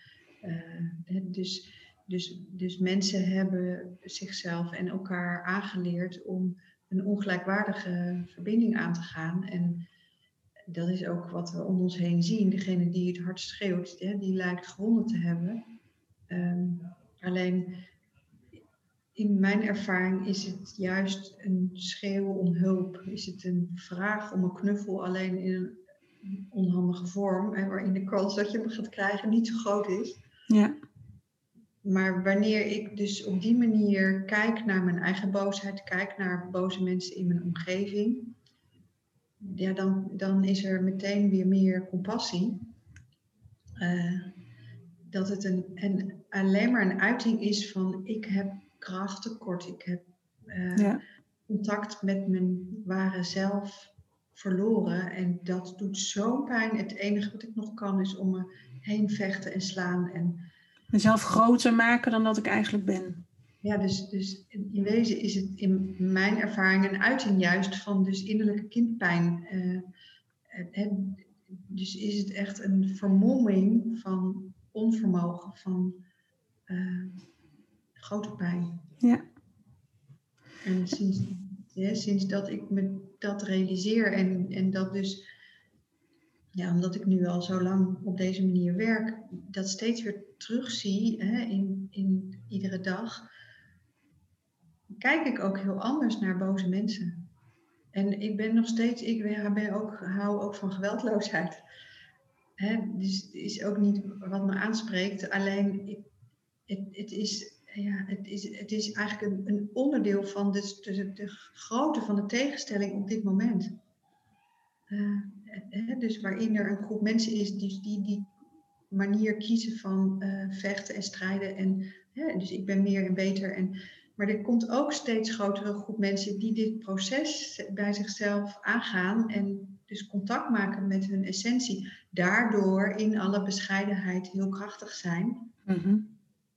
uh, dus, dus, dus mensen hebben zichzelf en elkaar aangeleerd om een ongelijkwaardige verbinding aan te gaan. En dat is ook wat we om ons heen zien. Degene die het hardst schreeuwt, die lijkt gewonnen te hebben. Um, alleen in mijn ervaring is het juist een schreeuw om hulp. Is het een vraag om een knuffel alleen in een onhandige vorm. Hè, waarin de kans dat je hem gaat krijgen niet zo groot is. Ja. Maar wanneer ik dus op die manier kijk naar mijn eigen boosheid, kijk naar boze mensen in mijn omgeving, ja, dan, dan is er meteen weer meer compassie. Uh, dat het een, en alleen maar een uiting is van ik heb krachttekort, ik heb uh, ja. contact met mijn ware zelf verloren en dat doet zo'n pijn. Het enige wat ik nog kan is om me heen vechten en slaan en mezelf groter maken dan dat ik eigenlijk ben. Ja, dus, dus in wezen is het in mijn ervaring een uiting juist van dus innerlijke kindpijn. Uh, dus is het echt een vermomming van onvermogen, van uh, grote pijn. Ja. En sinds, ja, sinds dat ik me dat realiseer en, en dat dus ja, omdat ik nu al zo lang op deze manier werk, dat steeds weer terugzie hè, in, in iedere dag, kijk ik ook heel anders naar boze mensen. En ik ben nog steeds, ik ben ook, hou ook van geweldloosheid. Hè, dus het is ook niet wat me aanspreekt, alleen ik, het, het, is, ja, het, is, het is eigenlijk een, een onderdeel van de, de, grootte van de tegenstelling op dit moment. Uh, dus waarin er een groep mensen is die, die manier kiezen van uh, vechten en strijden. En, dus ik ben meer en beter. En, maar er komt ook steeds grotere groep mensen die dit proces bij zichzelf aangaan en dus contact maken met hun essentie. Daardoor in alle bescheidenheid heel krachtig zijn. Mm-hmm.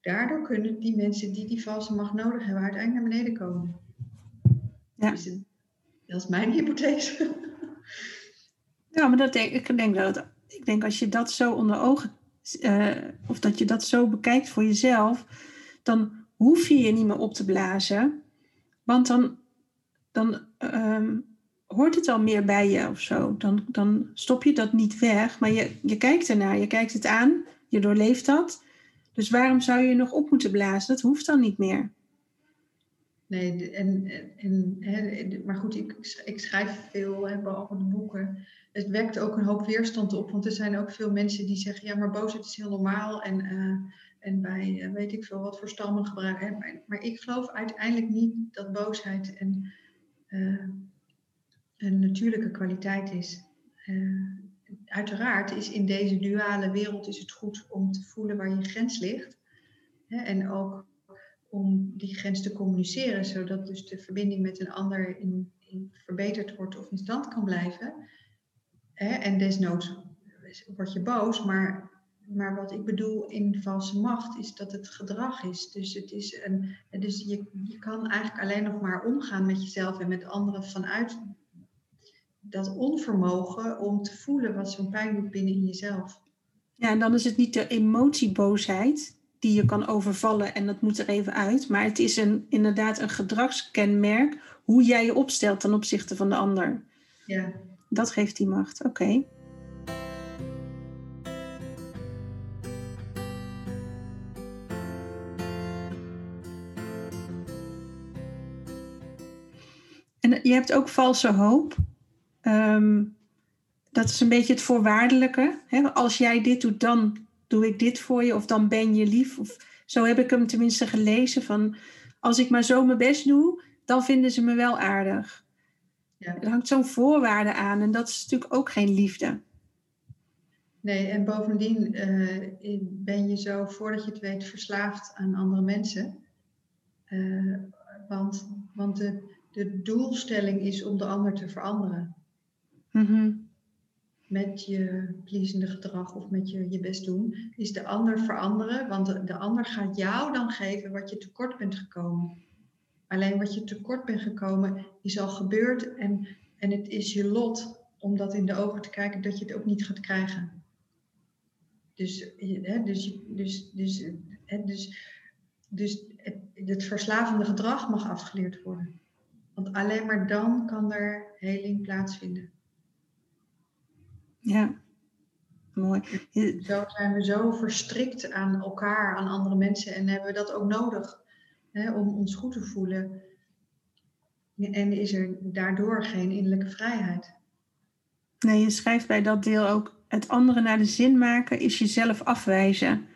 Daardoor kunnen die mensen die die valse macht nodig hebben uiteindelijk naar beneden komen. Ja. Dus, dat is mijn hypothese. Ja, maar dat denk, ik denk dat ik denk als je dat zo onder ogen, uh, of dat je dat zo bekijkt voor jezelf, dan hoef je je niet meer op te blazen. Want dan, dan um, hoort het al meer bij je of zo. Dan, dan stop je dat niet weg, maar je, je kijkt ernaar, je kijkt het aan, je doorleeft dat. Dus waarom zou je je nog op moeten blazen? Dat hoeft dan niet meer. Nee, en, en, maar goed, ik, ik schrijf veel, hè, behalve de boeken het wekt ook een hoop weerstand op. Want er zijn ook veel mensen die zeggen, ja, maar boosheid is heel normaal. En, uh, en bij uh, weet ik veel wat voor stammen gebruiken. Maar, maar, ik geloof uiteindelijk niet dat boosheid een, uh, een natuurlijke kwaliteit is. uiteraard is in deze duale wereld is het goed om te voelen waar je grens ligt. Hè, en ook om die grens te communiceren, zodat dus de verbinding met een ander in verbeterd wordt of in stand kan blijven. Hè, en desnoods word je boos, maar, maar wat ik bedoel in valse macht is dat het gedrag is. Dus, het is een, dus je, je kan eigenlijk alleen nog maar omgaan met jezelf en met anderen vanuit dat onvermogen om te voelen wat zo'n pijn doet binnen in jezelf. Ja, en dan is het niet de emotieboosheid die je kan overvallen en dat moet er even uit. Maar het is een, inderdaad een gedragskenmerk hoe jij je opstelt ten opzichte van de ander. Ja. Dat geeft die macht. Oké. En je hebt ook valse hoop. Um, dat is een beetje het voorwaardelijke. Hè? Als jij dit doet, dan doe ik dit voor je. Of dan ben je lief. Of, zo heb ik hem tenminste gelezen. Van als ik maar zo mijn best doe, dan vinden ze me wel aardig. Ja. Er hangt zo'n voorwaarde aan. En dat is natuurlijk ook geen liefde. Nee, en bovendien uh, ben je zo, voordat je het weet, verslaafd aan andere mensen. Uh, want want de, de doelstelling is om de ander te veranderen. Mm Met je pleasende gedrag of met je, je best doen, is de ander veranderen. Want de, de ander gaat jou dan geven wat je tekort bent gekomen. Alleen wat je tekort bent gekomen is al gebeurd en, en het is je lot om dat in de ogen te kijken dat je het ook niet gaat krijgen. Dus, hè, dus, dus, dus, hè, dus, dus het, het verslavende gedrag mag afgeleerd worden. Want alleen maar dan kan er heling plaatsvinden. Ja, mooi. Zo zijn we zo verstrikt aan elkaar, aan andere mensen en hebben we dat ook nodig hè, om ons goed te voelen. En is er daardoor geen innerlijke vrijheid. Nee, je schrijft bij dat deel ook het andere naar de zin maken is jezelf afwijzen.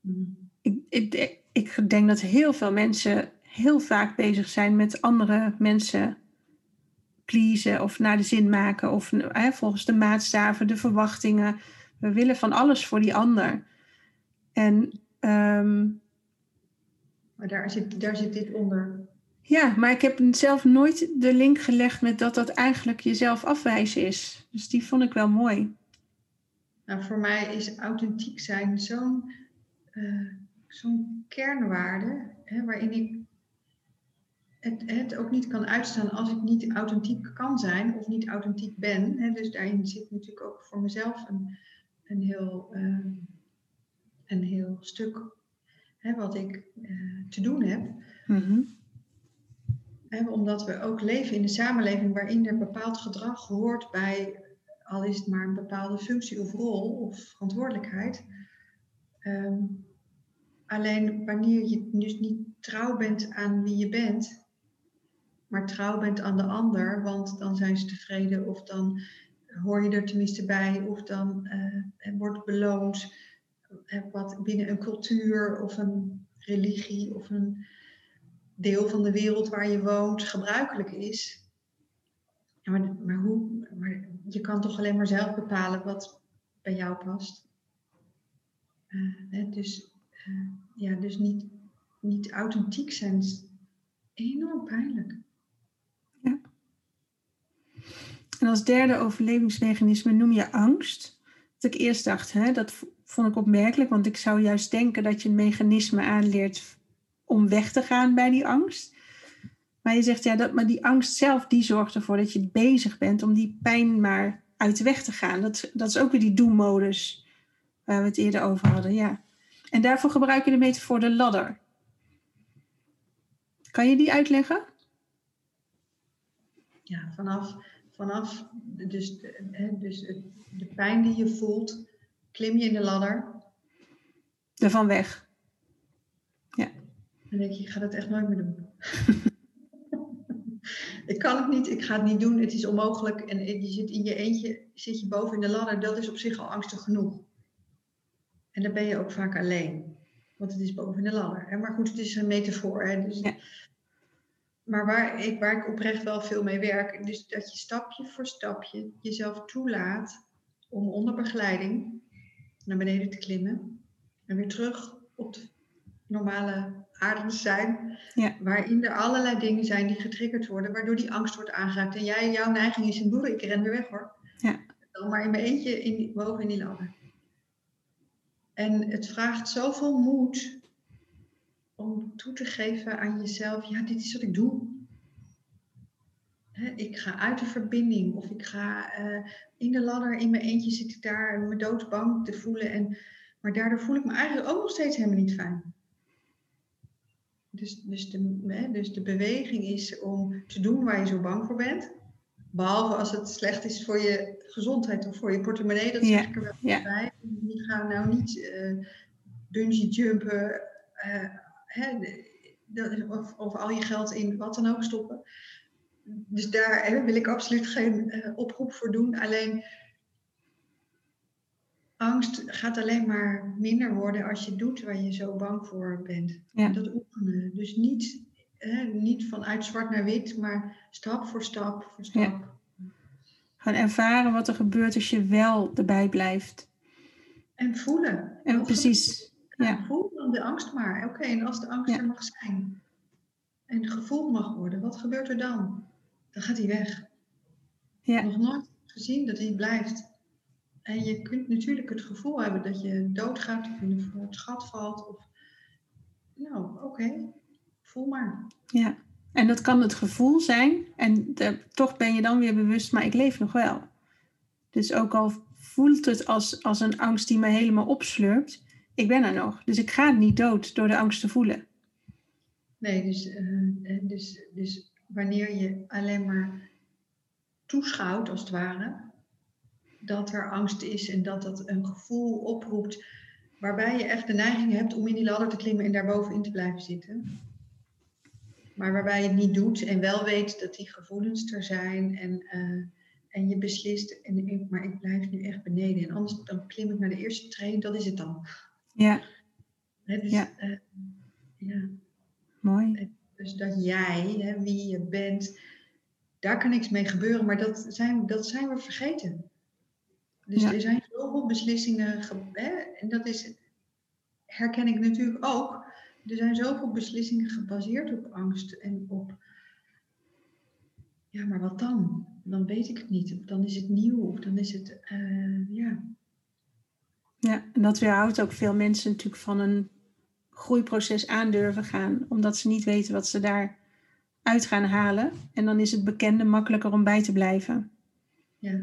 Mm. Ik, ik, ik denk dat heel veel mensen heel vaak bezig zijn met andere mensen pleasen of naar de zin maken of hè, volgens de maatstaven, de verwachtingen. We willen van alles voor die ander. En, ehm, maar daar zit, daar zit dit onder. Ja, maar ik heb zelf nooit de link gelegd met dat dat eigenlijk jezelf afwijzen is. Dus die vond ik wel mooi. Nou, voor mij is authentiek zijn zo'n uh, zo'n kernwaarde hè, waarin ik het, het, ook niet kan uitstaan als ik niet authentiek kan zijn of niet authentiek ben. Hè. Dus daarin zit natuurlijk ook voor mezelf een, een, heel, uh, een heel stuk hè, wat ik uh, te doen heb. Mm omdat we ook leven in een samenleving waarin er bepaald gedrag hoort bij al is het maar een bepaalde functie of rol of verantwoordelijkheid. Um, alleen wanneer je dus niet trouw bent aan wie je bent, maar trouw bent aan de ander, want dan zijn ze tevreden of dan hoor je er tenminste bij of dan uh, wordt beloond wat binnen een cultuur of een religie of een deel van de wereld waar je woont gebruikelijk is. Maar, maar, hoe, maar je kan toch alleen maar zelf bepalen wat bij jou past. Hè, dus uh, ja, dus niet, niet authentiek zijn is enorm pijnlijk. Ja. En als derde overlevingsmechanisme noem je angst. Dat ik eerst dacht, hè, dat vond ik opmerkelijk, want ik zou juist denken dat je een mechanisme aanleert om weg te gaan bij die angst. Maar je zegt, ja, dat, maar die angst zelf, die zorgt ervoor dat je bezig bent om die pijn maar uit de weg te gaan. Dat, dat is ook weer die do-modus waar we het eerder over hadden, ja. En daarvoor gebruik je de metafoor de ladder. Kan je die uitleggen? Ja, vanaf, vanaf dus, dus de pijn die je voelt, klim je in de ladder. Ervan weg. Ja. Dan denk je, ik ga dat echt nooit meer doen. ik kan het niet, ik ga het niet doen, het is onmogelijk. En je zit in je eentje, zit je boven in de ladder, dat is op zich al angstig genoeg. En dan ben je ook vaak alleen, want het is boven in de ladder. Maar goed, het is een metafoor. Hè? Dus, ja. Maar waar ik, waar ik oprecht wel veel mee werk, dus dat je stapje voor stapje jezelf toelaat om onder begeleiding naar beneden te klimmen en weer terug op de normale aarde zijn. Ja. Waarin er allerlei dingen zijn die getriggerd worden, waardoor die angst wordt aangeraakt. En jij, jouw neiging is in boeren, ik ren weer weg hoor. Ja. Dan maar in mijn eentje in die, boven in die ladder. En het vraagt zoveel moed om toe te geven aan jezelf, ja, dit is wat ik doe. Ik ga uit de verbinding of ik ga uh, in de ladder in mijn eentje zit ik daar me doodbang te voelen. En, maar daardoor voel ik me eigenlijk ook nog steeds helemaal niet fijn. Dus, dus, de, dus de beweging is om te doen waar je zo bang voor bent. Behalve als het slecht is voor je gezondheid of voor je portemonnee. Dat zeg ik er wel bij. Die gaan nou niet uh, bungee jumpen. Uh, hè, of, of, al je geld in wat dan ook stoppen. Dus daar wil ik absoluut geen uh, oproep voor doen. Alleen angst gaat alleen maar minder worden als je doet waar je zo bang voor bent. Ja. Dat oefenen. Dus niet, niet vanuit zwart naar wit, maar stap voor stap voor stap. Ja. Gaan ervaren wat er gebeurt als je wel erbij blijft. En voelen. En precies. Ja. Voel dan de angst maar. Oké, en als de angst er mag zijn en gevoeld mag worden, wat gebeurt er dan? Dan gaat hij weg. Ja. Nog nooit gezien dat hij blijft. En je kunt natuurlijk het gevoel hebben dat je doodgaat of in voor het gat valt. Of... Nou, oké, voel maar. Ja, en dat kan het gevoel zijn. En toch ben je dan weer bewust, maar ik leef nog wel. Dus ook al voelt het als, als een angst die me helemaal opslurpt, ik ben er nog. Dus ik ga niet dood door de angst te voelen. Nee, dus, uh, dus, dus wanneer je alleen maar toeschouwt, als het ware, dat er angst is en dat dat een gevoel oproept waarbij je echt de neiging hebt om in die ladder te klimmen en daarbovenin te blijven zitten. Maar waarbij je het niet doet en wel weet dat die gevoelens er zijn en, uh, en je beslist, en ik, maar ik blijf nu echt beneden en anders dan klim ik naar de eerste trein, dat is het dan. Ja. dus, ja. Uh, ja. Mooi. Dus dat jij, hè, wie je bent, daar kan niks mee gebeuren, maar dat zijn, dat zijn we vergeten. Dus er zijn zoveel beslissingen, hè, en dat is, herken ik natuurlijk ook. Er zijn zoveel beslissingen gebaseerd op angst en op, ja, maar wat dan? Dan weet ik het niet. Of dan is het nieuw, of dan is het, uh, ja. Ja, en dat weerhoudt ook veel mensen natuurlijk van een groeiproces aandurven gaan, omdat ze niet weten wat ze daar uit gaan halen. En dan is het bekende makkelijker om bij te blijven. Ja.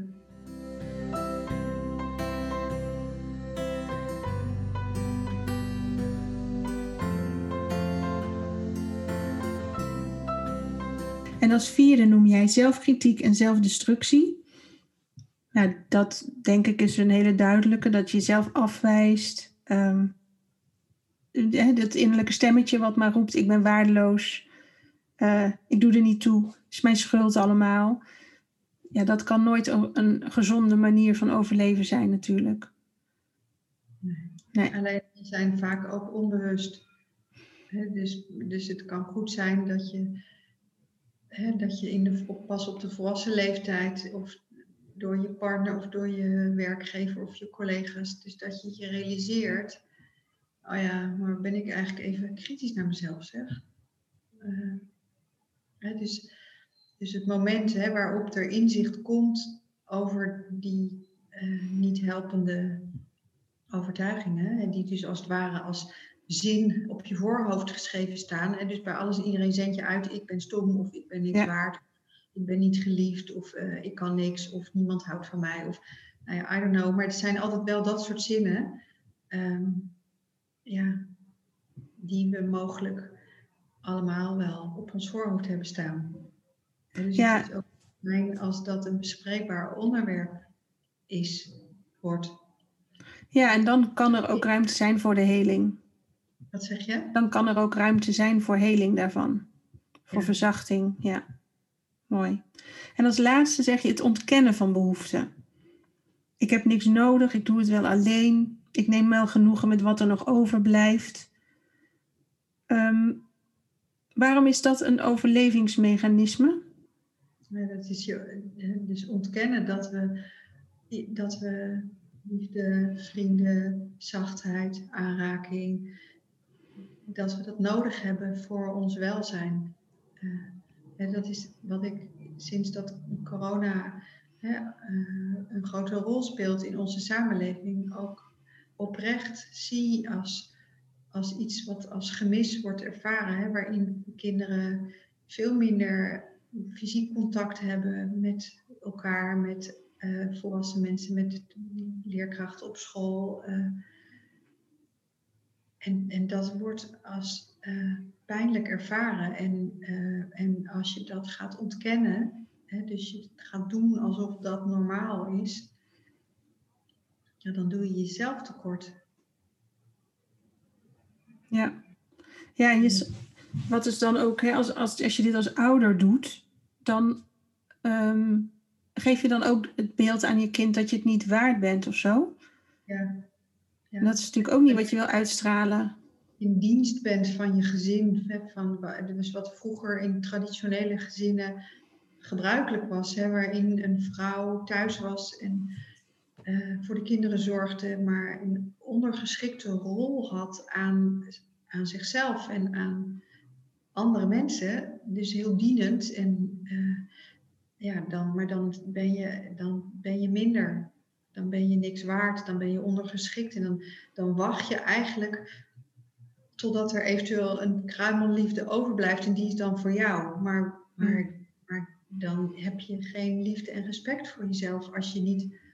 En als vierde noem jij zelfkritiek en zelfdestructie. Nou, dat denk ik is een hele duidelijke, dat je jezelf afwijst. Um, dat innerlijke stemmetje wat maar roept, ik ben waardeloos. Uh, ik doe er niet toe. Het is mijn schuld allemaal. Ja, dat kan nooit een gezonde manier van overleven zijn natuurlijk. Nee. Alleen die zijn vaak ook onbewust. dus, dus het kan goed zijn dat je dat je in de, pas op de volwassen leeftijd of door je partner of door je werkgever of je collega's, dus dat je je realiseert, oh ja, maar ben ik eigenlijk even kritisch naar mezelf zeg. Uh, hè, dus, dus het moment hè, waarop er inzicht komt over die uh, niet helpende overtuigingen, die dus als het ware als zin op je voorhoofd geschreven staan. En dus bij alles iedereen zendt je uit, ik ben stom of ik ben niks waard. Ik ben niet geliefd of uh, ik kan niks of niemand houdt van mij. Of nou ja, I don't know. Maar het zijn altijd wel dat soort zinnen. Um, ja, die we mogelijk allemaal wel op ons voorhoofd hebben staan. En dus ja. het is ook fijn als dat een bespreekbaar onderwerp is, wordt. Ja, en dan kan er ook ruimte zijn voor de heling. Wat zeg je? Dan kan er ook ruimte zijn voor heling daarvan. Voor verzachting, ja. Mooi. En als laatste zeg je het ontkennen van behoeften. Ik heb niks nodig, ik doe het wel alleen. Ik neem wel genoegen met wat er nog overblijft. Um, waarom is dat een overlevingsmechanisme? Ja, dat is je, dus ontkennen dat we, dat we liefde, vrienden, zachtheid, aanraking, dat we dat nodig hebben voor ons welzijn. Uh, en dat is wat ik sinds dat corona hè, uh, een grote rol speelt in onze samenleving ook oprecht zie als, als iets wat als gemis wordt ervaren, hè, waarin kinderen veel minder fysiek contact hebben met elkaar, met uh, volwassen mensen, met leerkrachten op school. En, en dat wordt als uh, pijnlijk ervaren. En, en als je dat gaat ontkennen, hè, dus je gaat doen alsof dat normaal is, ja, dan doe je jezelf tekort. Ja, ja je, wat is dan ook, hè, als, als, als je dit als ouder doet, dan ehm, geef je dan ook het beeld aan je kind dat je het niet waard bent of zo. Ja. ja. En dat is natuurlijk ook niet wat je wil uitstralen. In dienst bent van je gezin, van, dus wat vroeger in traditionele gezinnen gebruikelijk was, hè, waarin een vrouw thuis was en uh, voor de kinderen zorgde, maar een ondergeschikte rol had aan, aan zichzelf en aan andere mensen. Dus heel dienend. En, uh, ja, dan, maar dan ben, je, dan ben je minder. Dan ben je niks waard. Dan ben je ondergeschikt. En dan, dan wacht je eigenlijk totdat er eventueel een kruimelliefde overblijft. En die is dan voor jou. Maar, maar, maar dan heb je geen liefde en respect voor jezelf als je niet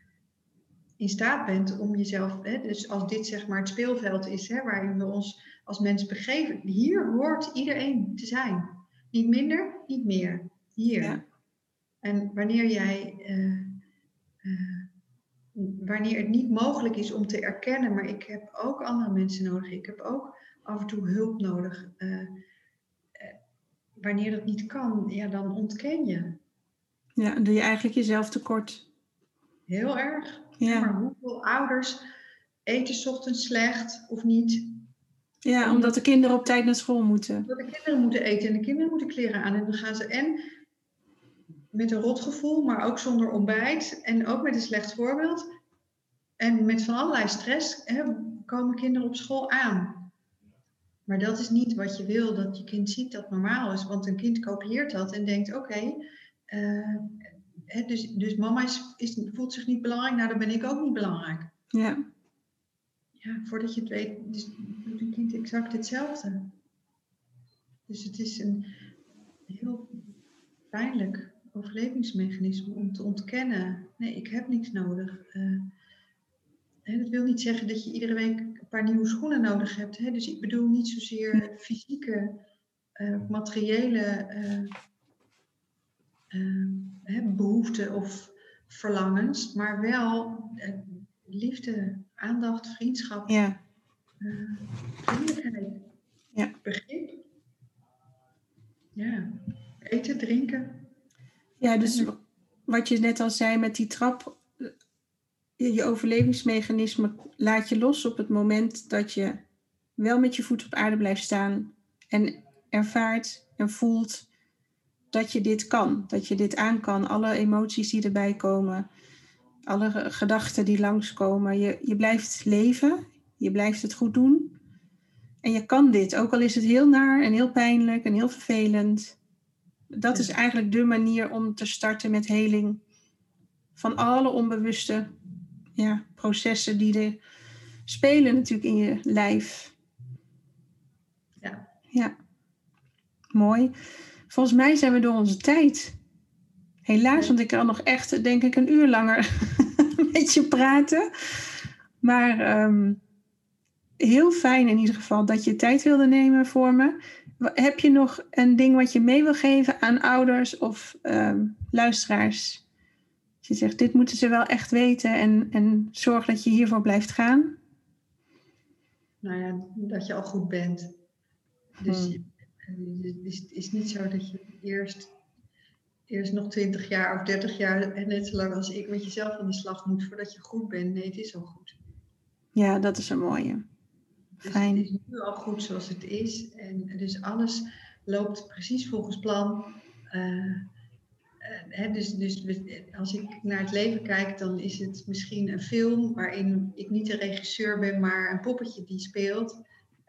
in staat bent om jezelf, hè, dus als dit zeg maar het speelveld is hè, waarin we ons als mens begeven, hier hoort iedereen te zijn. Niet minder, niet meer. Hier. Ja. En wanneer jij, uh, uh, wanneer het niet mogelijk is om te erkennen, maar ik heb ook andere mensen nodig, ik heb ook af en toe hulp nodig. Uh, wanneer dat niet kan, ja, dan ontken je. Ja, dan doe je eigenlijk jezelf tekort. Heel erg. Ja. Maar hoeveel ouders eten s ochtends slecht of niet? Ja, omdat de kinderen op tijd naar school moeten. Omdat de kinderen moeten eten en de kinderen moeten kleren aan. En dan gaan ze en met een rotgevoel, maar ook zonder ontbijt. En ook met een slecht voorbeeld. En met van allerlei stress hè, komen kinderen op school aan. Maar dat is niet wat je wil, dat je kind ziet dat normaal is. Want een kind kopieert dat en denkt, oké, eh, dus, dus mama is, is, voelt zich niet belangrijk, nou dan ben ik ook niet belangrijk. Ja. Ja, voordat je het weet, dus doet een kind exact hetzelfde. Dus het is een heel pijnlijk overlevingsmechanisme om te ontkennen. Nee, ik heb niks nodig. Uh, hè, dat wil niet zeggen dat je iedere week een paar nieuwe schoenen nodig hebt. Dus ik bedoel niet zozeer fysieke, uh, materiële uh, behoeften of verlangens, maar wel liefde, aandacht, vriendschap, ja. vriendelijkheid, ja. begrip. Ja, eten, drinken. Ja, dus wat je net al zei met die trap, je overlevingsmechanisme laat je los op het moment dat je wel met je voet op aarde blijft staan en ervaart en voelt dat je dit kan, dat je dit aan kan, alle emoties die erbij komen, alle gedachten die langskomen. Je, je blijft leven, je blijft het goed doen en je kan dit, ook al is het heel naar en heel pijnlijk en heel vervelend. Dat is eigenlijk de manier om te starten met heling van alle onbewuste ja, processen die er spelen natuurlijk in je lijf. Ja. Ja, mooi. Volgens mij zijn we door onze tijd. Helaas, want ik kan nog echt, denk ik, een uur langer met je praten. Maar um, heel fijn in ieder geval dat je tijd wilde nemen voor me. Heb je nog een ding wat je mee wil geven aan ouders of um, luisteraars? Je zegt, dit moeten ze wel echt weten en, en zorg dat je hiervoor blijft gaan. Nou ja, dat je al goed bent. Dus hmm. Het is niet zo dat je eerst, eerst nog 20 jaar of 30 jaar en net zo lang als ik met jezelf aan de slag moet voordat je goed bent. Nee, het is al goed. Ja, dat is een mooie. Dus Fijn. het is nu al goed zoals het is. En dus alles loopt precies volgens plan. Uh, dus, dus als ik naar het leven kijk, dan is het misschien een film waarin ik niet de regisseur ben, maar een poppetje die speelt.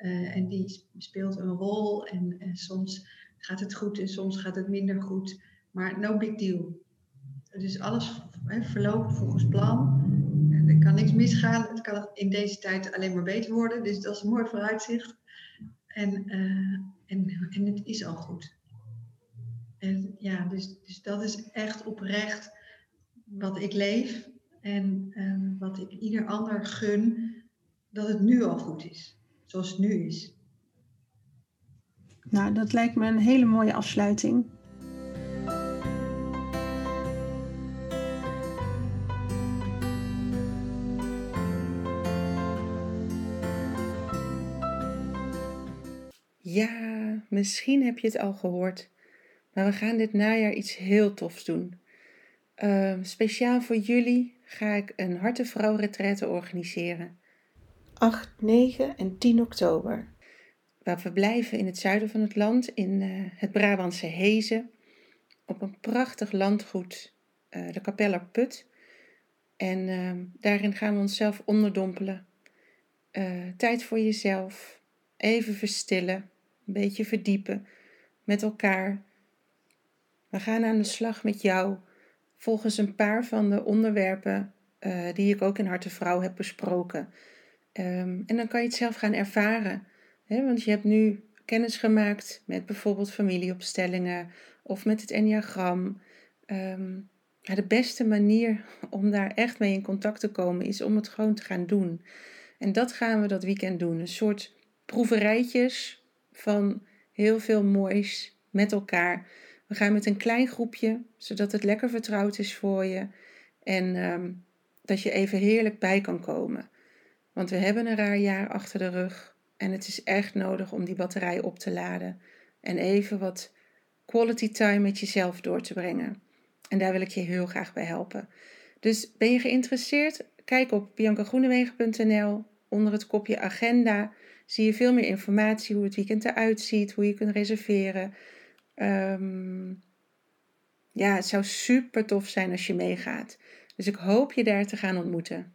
Uh, en die speelt een rol. En, en, soms gaat het goed en soms gaat het minder goed. Maar no big deal. Dus alles verloopt volgens plan. Er kan niks misgaan. Het kan in deze tijd alleen maar beter worden. Dus dat is een mooi vooruitzicht. En, uh, en, en het is al goed. En ja, dus, dus dat is echt oprecht wat ik leef en um, wat ik ieder ander gun, dat het nu al goed is, zoals het nu is. Nou, dat lijkt me een hele mooie afsluiting. Ja, misschien heb je het al gehoord. Maar we gaan dit najaar iets heel tofs doen. Ehm, speciaal voor jullie ga ik een Hartenvrouw retraite organiseren. 8, 9 en 10 oktober. We verblijven in het zuiden van het land, in uh, het Brabantse Hezen, op een prachtig landgoed, uh, de Kapeller Put. En uh, daarin gaan we onszelf onderdompelen. Uh, tijd voor jezelf, even verstillen, een beetje verdiepen met elkaar. We gaan aan de slag met jou volgens een paar van de onderwerpen die ik ook in Harte Vrouw heb besproken. Um, en dan kan je het zelf gaan ervaren. Hè? Want je hebt nu kennis gemaakt met bijvoorbeeld familieopstellingen of met het enneagram. Ja, de beste manier om daar echt mee in contact te komen is om het gewoon te gaan doen. En dat gaan we dat weekend doen. Een soort proeverijtjes van heel veel moois met elkaar. We gaan met een klein groepje, zodat het lekker vertrouwd is voor je. En um, dat je even heerlijk bij kan komen. Want we hebben een raar jaar achter de rug en het is echt nodig om die batterij op te laden en even wat quality time met jezelf door te brengen. En daar wil ik je heel graag bij helpen. Dus ben je geïnteresseerd? Kijk op biancagroenewegen.nl. Onder het kopje agenda zie je veel meer informatie hoe het weekend eruit ziet, hoe je kunt reserveren. Um, ja, het zou super tof zijn als je meegaat. Dus ik hoop je daar te gaan ontmoeten.